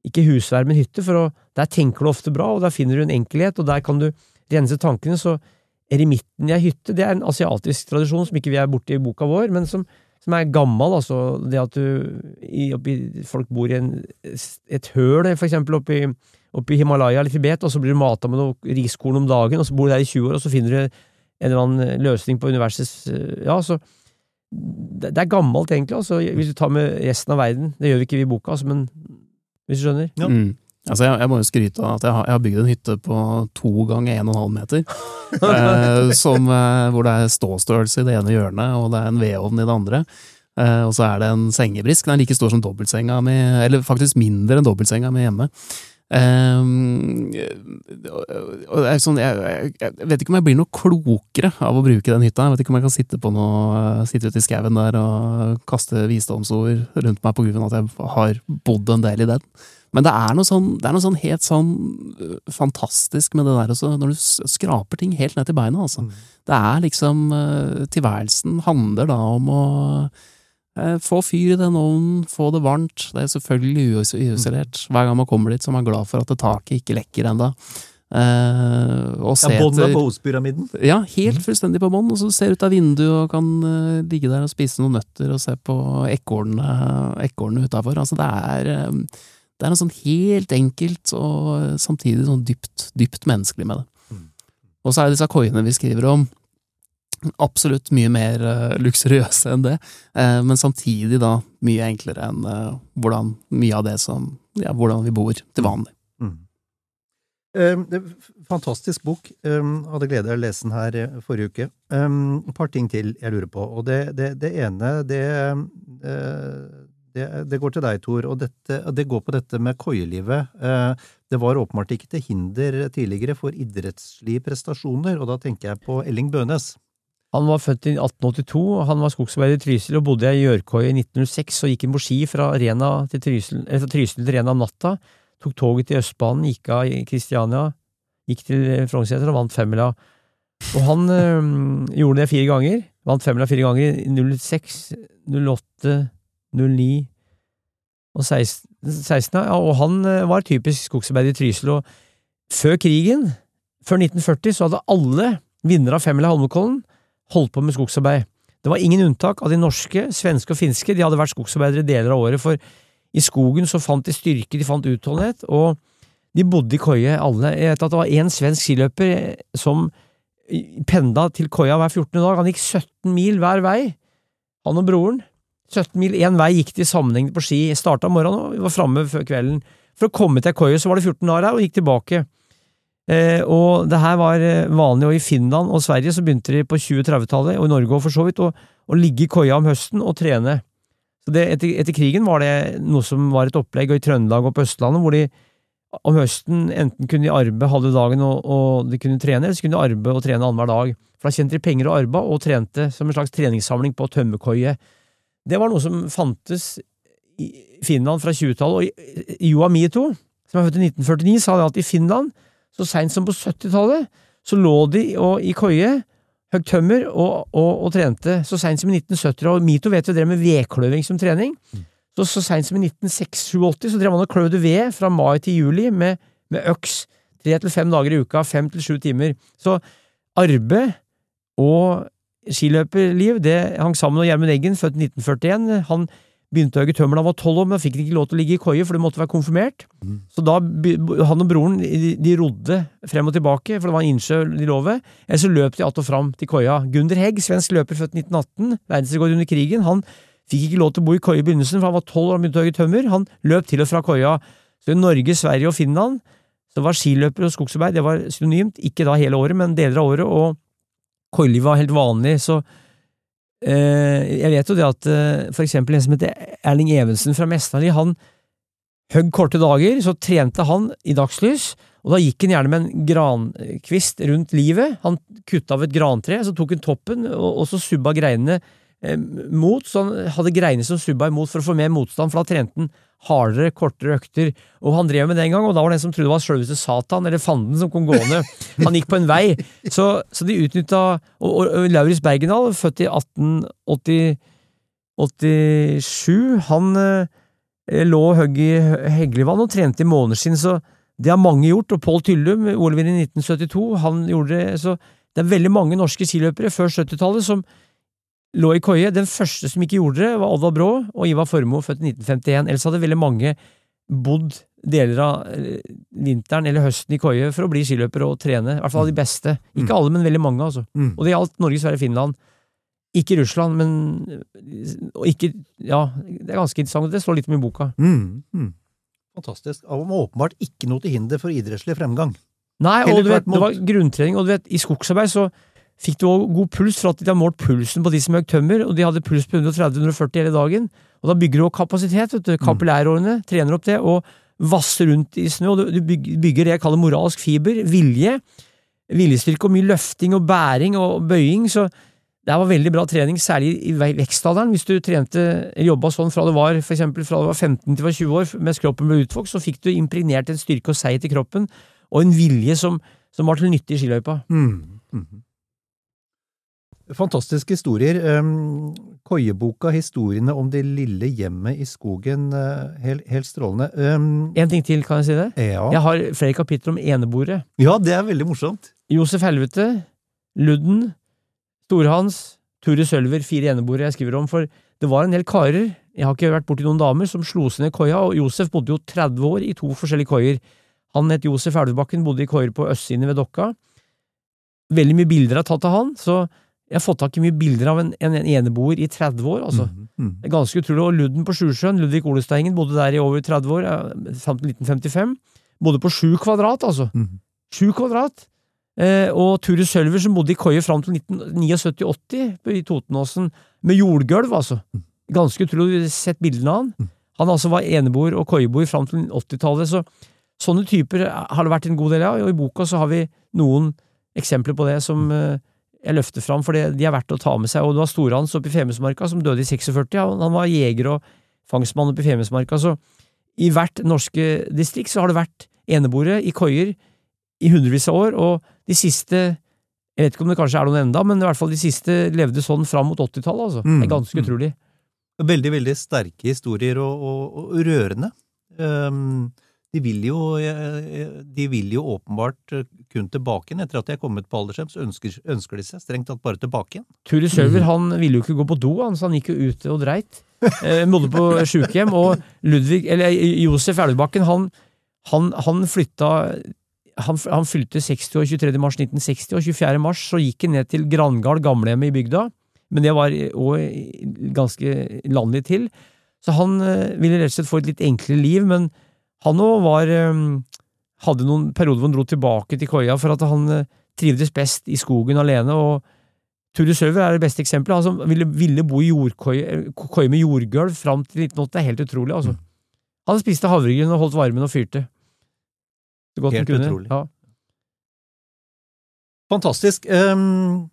ikke husvær, men hytte, for å, der tenker du ofte bra, og der finner du en enkelhet, og der kan du rense tankene, så eremitten i ei hytte, det er en asiatisk tradisjon som ikke vi er borte i boka vår, men som, som er gammel, altså det at du i, oppi, folk bor i en, et høl, for eksempel oppi, oppi Himalaya eller Tibet, og så blir du mata med noe riskorn om dagen, og så bor du der i 20 år, og så finner du en eller annen løsning på universets Ja, så det, det er gammelt, egentlig, altså, hvis du tar med resten av verden. Det gjør vi ikke i boka, altså, men hvis du skjønner? Ja. Mm. Altså, jeg, jeg må jo skryte av at jeg har, jeg har bygd en hytte på to ganger en og en halv meter. eh, som, eh, hvor det er ståstørrelse i det ene hjørnet, og det er en vedovn i det andre. Eh, og så er det en sengebrisk. Den er like stor som dobbeltsenga mi, eller faktisk mindre enn dobbeltsenga mi hjemme. Eh, det er sånn, jeg, jeg, jeg vet ikke om jeg blir noe klokere av å bruke den hytta. Jeg vet ikke om jeg kan sitte, på noe, sitte ute i skauen der og kaste visdomsord rundt meg på av at jeg har bodd en del i den. Men det er noe sånn, det er noe sånn helt sånn øh, fantastisk med det der også, når du skraper ting helt ned til beina, altså. Det er liksom øh, Tilværelsen handler da om å eh, få fyr i den ovnen, få det varmt. Det er selvfølgelig uis- uisolert. Hver gang man kommer dit, så er man glad for at taket ikke lekker ennå. Eh, og Ja, Båndet på av Bohuspyramiden. ja, helt fullstendig på bånn, og så ser du ut av vinduet og kan uh, ligge der og spise noen nøtter og se på ekornene ekornene utafor. Altså, det er, um, det er noe sånn helt enkelt og samtidig sånn dypt, dypt menneskelig med det. Og så er det disse koiene vi skriver om, absolutt mye mer uh, luksuriøse enn det, uh, men samtidig da mye enklere enn uh, hvordan mye av det som Ja, hvordan vi bor til vanlig. Mm. Um, fantastisk bok. Um, hadde glede av å lese den her forrige uke. Um, par ting til jeg lurer på. Og det, det, det ene, det, det, det går til deg, Tor. Og dette, det går på dette med koielivet. Det var åpenbart ikke til hinder tidligere for idrettslige prestasjoner, og da tenker jeg på Elling Bønes. Han var født i 1882, han var skogsarbeider i Trysil og bodde i Gjørkoie i 1906 og gikk inn på ski fra, til Trysil, fra Trysil til Rena om natta. Tok toget til Østbanen, gikk av i Kristiania, gikk til Frognerseter og vant femmila. Og han øh, gjorde det fire ganger. Vant femmila fire ganger i 06, 08, 09 og 16. 16 ja, og han øh, var typisk skogsarbeider i Trysil. Og før krigen, før 1940, så hadde alle vinnere av femmila Holmenkollen holdt på med skogsarbeid. Det var ingen unntak av de norske, svenske og finske, de hadde vært skogsarbeidere deler av året, for i skogen så fant de styrke, de fant utholdenhet, og de bodde i koie, alle. Jeg vet at det var én svensk skiløper som pendla til koia hver 14. dag, han gikk 17 mil hver vei, han og broren. 17 mil én vei gikk de sammenhengende på ski, starta om morgenen og var framme før kvelden. For å komme til koia så var det 14 dager her, og gikk tilbake. Eh, og det her var eh, vanlig, og i Finland og Sverige så begynte de på 2030-tallet, og i Norge og for så vidt, å, å ligge i koia om høsten og trene. Så det, etter, etter, krigen var det noe som var et opplegg, og i Trøndelag og på Østlandet, hvor de om høsten enten kunne de arbeide halve dagen og, og, de kunne trene, eller så kunne de arbeide og trene annenhver dag. For da tjente de penger og arbeid, og trente som en slags treningssamling på tømmerkoie. Det var noe som fantes i Finland fra 20-tallet, og Joa Mito, som er født i 1949, sa det at i Finland så seint som på 70-tallet så lå de og, i koie, høgg tømmer og, og, og, trente. Så seint som i 1970, og Mito vet jo drev med vedkløving som trening. Så så seint som i 1986 så drev han og kløvde ved fra mai til juli med, med øks. Tre til fem dager i uka, fem til sju timer. Så arbeid og skiløperliv det hang sammen. Og Gjermund Eggen, født i 1941, han begynte å hogge tømmer da han var tolv år, men fikk ikke lov til å ligge i koie, for det måtte være konfirmert. Mm. Så da, han og broren, de, de, rodde frem og tilbake, for det var en innsjø de lå ved. Eller så løp de att og fram til koia. Gunder Hegg, svensk løper født 1918, verdensrekord under krigen, han fikk ikke lov til å bo i koie i begynnelsen, for han var tolv år og begynte å hogge tømmer. Han løp til og fra koia. Så i Norge, Sverige og Finland så var skiløper og skogsarbeid det var synonymt, ikke da hele året, men deler av året, og koilivet var helt vanlig. så jeg vet jo det at eh, for eksempel en som heter Erling Evensen fra Mesnali, han høgg korte dager, så trente han i dagslys, og da gikk han gjerne med en grankvist rundt livet. Han kutta av et grantre, så tok han toppen, og, og så subba greinene eh, mot, så han hadde greiner som subba imot for å få mer motstand, for da trente han hardere, kortere økter. Og han drev med det en gang, og da var det en som trodde det var sjølveste Satan, eller fanden, som kom gående. Han gikk på en vei. Så, så de utnytta Og, og, og Lauritz Bergendal, født i 1887, han eh, lå og høgg i Heglevann og trente i måneskinn, så det har mange gjort. Og Pål Tyllum, OL-vinner i 1972, han gjorde det. Så det er veldig mange norske skiløpere før 70-tallet som lå i koie. Den første som ikke gjorde det, var Oddvar Brå og Ivar Formoe, født i 1951. Ellers hadde veldig mange bodd deler av eh, vinteren eller høsten i koie for å bli skiløper og trene. I hvert fall de beste. Ikke mm. alle, men veldig mange, altså. Mm. Og det gjaldt Norge, Sverige, Finland. Ikke Russland, men og ikke Ja, det er ganske interessant. Det står litt om i boka. Mm. Mm. Fantastisk. Og åpenbart ikke noe til hinder for idrettslig fremgang. Nei, og du vet, det var grunntrening, og du vet, i skogsarbeid så fikk du òg god puls, for at de har målt pulsen på de som høgg tømmer, og de hadde puls på 130-140 hele dagen. Og da bygger du opp kapasitet, vet du. Kapillærårene trener opp det, og vasser rundt i snø, og du bygger det jeg kaller moralsk fiber, vilje, viljestyrke og mye løfting og bæring og bøying, så det var veldig bra trening, særlig i vekstalderen. Hvis du trente, jobba sånn fra du var for eksempel, fra du var 15 til du var 20 år, mens kroppen ble utvokst, så fikk du impregnert en styrke og seighet i kroppen, og en vilje som, som var til nytte i skiløypa. Mm. Mm. Fantastiske historier. Koieboka 'Historiene om det lille hjemmet i skogen', uh, helt, helt strålende. Um, en ting til, kan jeg si det? Ja. Jeg har flere kapitler om eneboere. Ja, det er veldig morsomt. Josef Helvete, Ludden, Storhans, Ture Sølver, fire eneboere jeg skriver om. For det var en del karer, jeg har ikke vært borti noen damer, som slo seg ned koia, og Josef bodde jo 30 år i to forskjellige koier. Han het Josef Elvebakken, bodde i koier på østsiden ved Dokka. Veldig mye bilder er tatt av han, så jeg har fått tak i mye bilder av en, en, en eneboer i 30 år, altså. Mm, mm. Ganske utrolig. Og Ludden på Sjusjøen, Ludvig Olesteigen, bodde der i over 30 år, fram til 1955. Bodde på sju kvadrat, altså. Mm. Sju kvadrat! Eh, og Ture Sølver, som bodde i koie fram til 1979-80 i Totenåsen, med jordgulv, altså. Mm. ganske utrolig. Vi har sett bildene av han. Mm. Han altså var eneboer og koieboer fram til 80-tallet, så sånne typer har det vært en god del av, og i boka så har vi noen eksempler på det som eh, jeg løfter fram, for det- de er verdt å ta med seg. Og det var Storhans oppe i Femundsmarka som døde i 46, og han var jeger og fangstmann oppe i Femundsmarka, så i hvert norske distrikt så har det vært eneboere i koier i hundrevis av år, og de siste jeg vet ikke om det kanskje er noen enda, men i hvert fall de siste levde sånn fram mot 80-tallet. Altså. Det Mm, er ganske mm. utrolig. Veldig, veldig sterke historier og, og, og rørende. Um, de vil jo eh, De vil jo åpenbart eh, kun tilbake igjen. Etter at de er kommet på aldershjem, så ønsker, ønsker de seg strengt tatt bare tilbake igjen. Turi Sølver, han ville jo ikke gå på do, han, så han gikk jo ute og dreit. Eh, bodde på sjukehjem. Og Ludvig, eller Josef Elvebakken, han, han, han flytta han, han fylte 60 år 23. mars 1960, og 24. mars så gikk han ned til Grangard gamlehjem i bygda. Men det var òg ganske landlig til. Så han eh, ville rett og slett få et litt enklere liv, men han òg var eh, Hadde noen perioder hvor han dro tilbake til koia for at han eh, trivdes best i skogen alene. og Ture Søver er det beste eksempelet. Han som ville, ville bo i koie med jordgulv fram til 1980. Det er helt utrolig, altså. Han spiste havregryn og holdt varmen og fyrte. Helt han utrolig. Ja. Fantastisk. Um,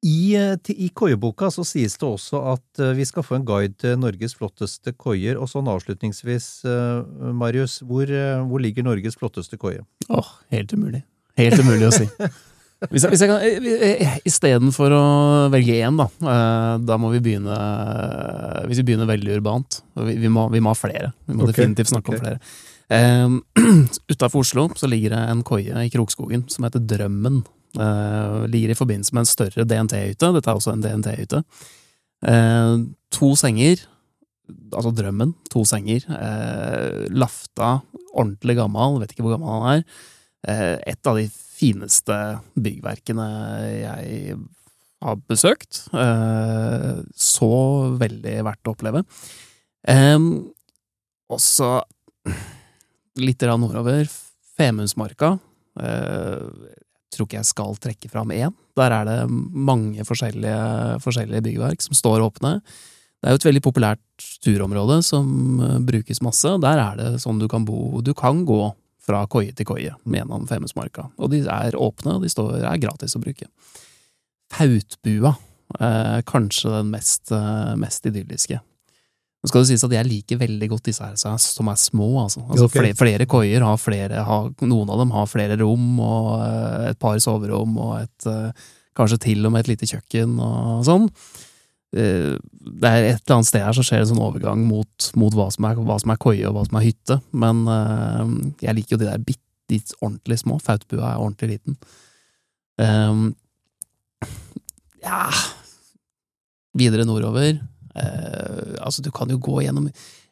I, eh, I koieboka så sies det også at eh, vi skal få en guide til Norges flotteste koier. Og sånn avslutningsvis, eh, Marius, hvor, hvor ligger Norges flotteste koie? Åh, helt umulig. Helt umulig å si. Hvis jeg, hvis jeg kan, Istedenfor å velge én, da, da må vi begynne Hvis vi begynner veldig urbant Vi, vi, må, vi må ha flere. Vi må okay. definitivt snakke okay. om flere. Um, Utafor Oslo så ligger det en koie i Krokskogen som heter Drømmen. Eh, ligger i forbindelse med en større DNT-hytte. Dette er også en DNT-hytte. Eh, to senger. Altså Drømmen. To senger. Eh, lafta, ordentlig gammel, vet ikke hvor gammel han er. Et av de fineste byggverkene jeg har besøkt. Så veldig verdt å oppleve. og også litt nordover, Femundsmarka. Tror ikke jeg skal trekke fram én. Der er det mange forskjellige, forskjellige byggverk som står åpne. Det er jo et veldig populært turområde som eh, brukes masse. Der er det sånn du kan bo Du kan gå fra koie til koie gjennom Femundsmarka. Og de er åpne, og de står, er gratis å bruke. Fautbua, eh, kanskje den mest, eh, mest idylliske. Nå skal det sies at jeg liker veldig godt disse her som er- små, altså. altså okay. flere, flere koier har flere, har, noen av dem har flere rom, og eh, et par soverom, og et, eh, kanskje til og med et lite kjøkken og sånn. Eh, Det er et eller annet sted her så skjer en sånn overgang mot, mot hva, som er, hva som er koie og hva som er hytte, men jeg liker jo de der bitte litt ordentlig små. Fautbua er ordentlig liten. Um, ja Videre nordover eh, Altså, du kan jo gå gjennom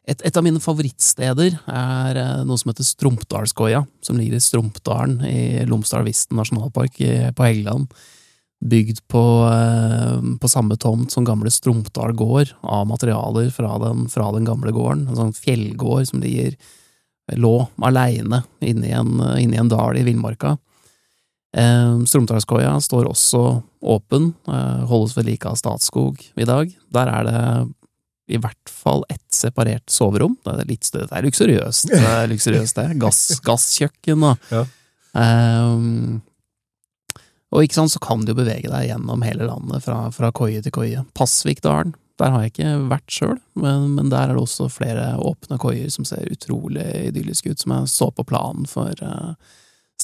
et, et av mine favorittsteder er eh, noe som heter Strumpdalskoia, som ligger i Strumpdalen i Lomsdal-Visten nasjonalpark i, på Helgeland. Bygd på, eh, på samme tomt som gamle Strumpdal gård, av materialer fra den, fra den gamle gården. En sånn fjellgård som ligger lå aleine inni, en- inni en dal i villmarka. Eh, Stromdalskoia står også åpen, eh, holdes ved like av Statskog i dag. Der er det i hvert fall ett separert soverom. Det er litt større, det er luksuriøst, det er luksuriøst det. Gass, gasskjøkken og Ja. eh, Og ikke sant, så kan du jo bevege deg gjennom hele landet, fra, fra koie til koie. Pasvikdalen, der har jeg ikke vært sjøl, men, men der er det også flere åpne koier som ser utrolig idylliske ut, som jeg så på planen for eh,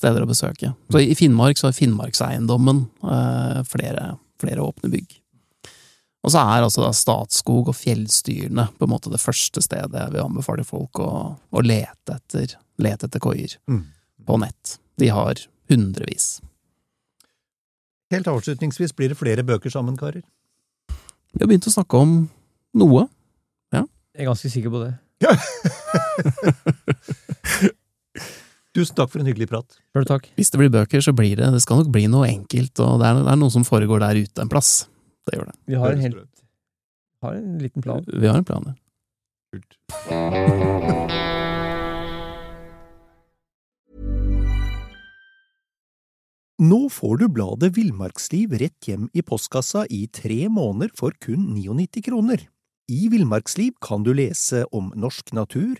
steder å besøke. Så i Finnmark så har Finnmarkseiendommen eh, flere, flere åpne bygg. Og så er altså da Statskog og fjellstyrene på en måte det første stedet jeg vil anbefale folk å, å lete etter, lete etter koier Mm. på nett. De har hundrevis. Helt avslutningsvis, blir det flere bøker sammen, karer? Vi har begynt å snakke om noe. Jeg er ganske sikker på det. Tusen takk for en hyggelig prat. Hvis det blir bøker, så blir det Det skal nok bli noe enkelt, og det er, det er noe som foregår der ute en plass. Det gjør det. Vi har en, helt, har en liten plan. Vi har en plan, ja. Kult. Nå får du bladet Villmarksliv rett hjem i postkassa i tre måneder for kun 99 kroner. I Villmarksliv kan du lese om norsk natur,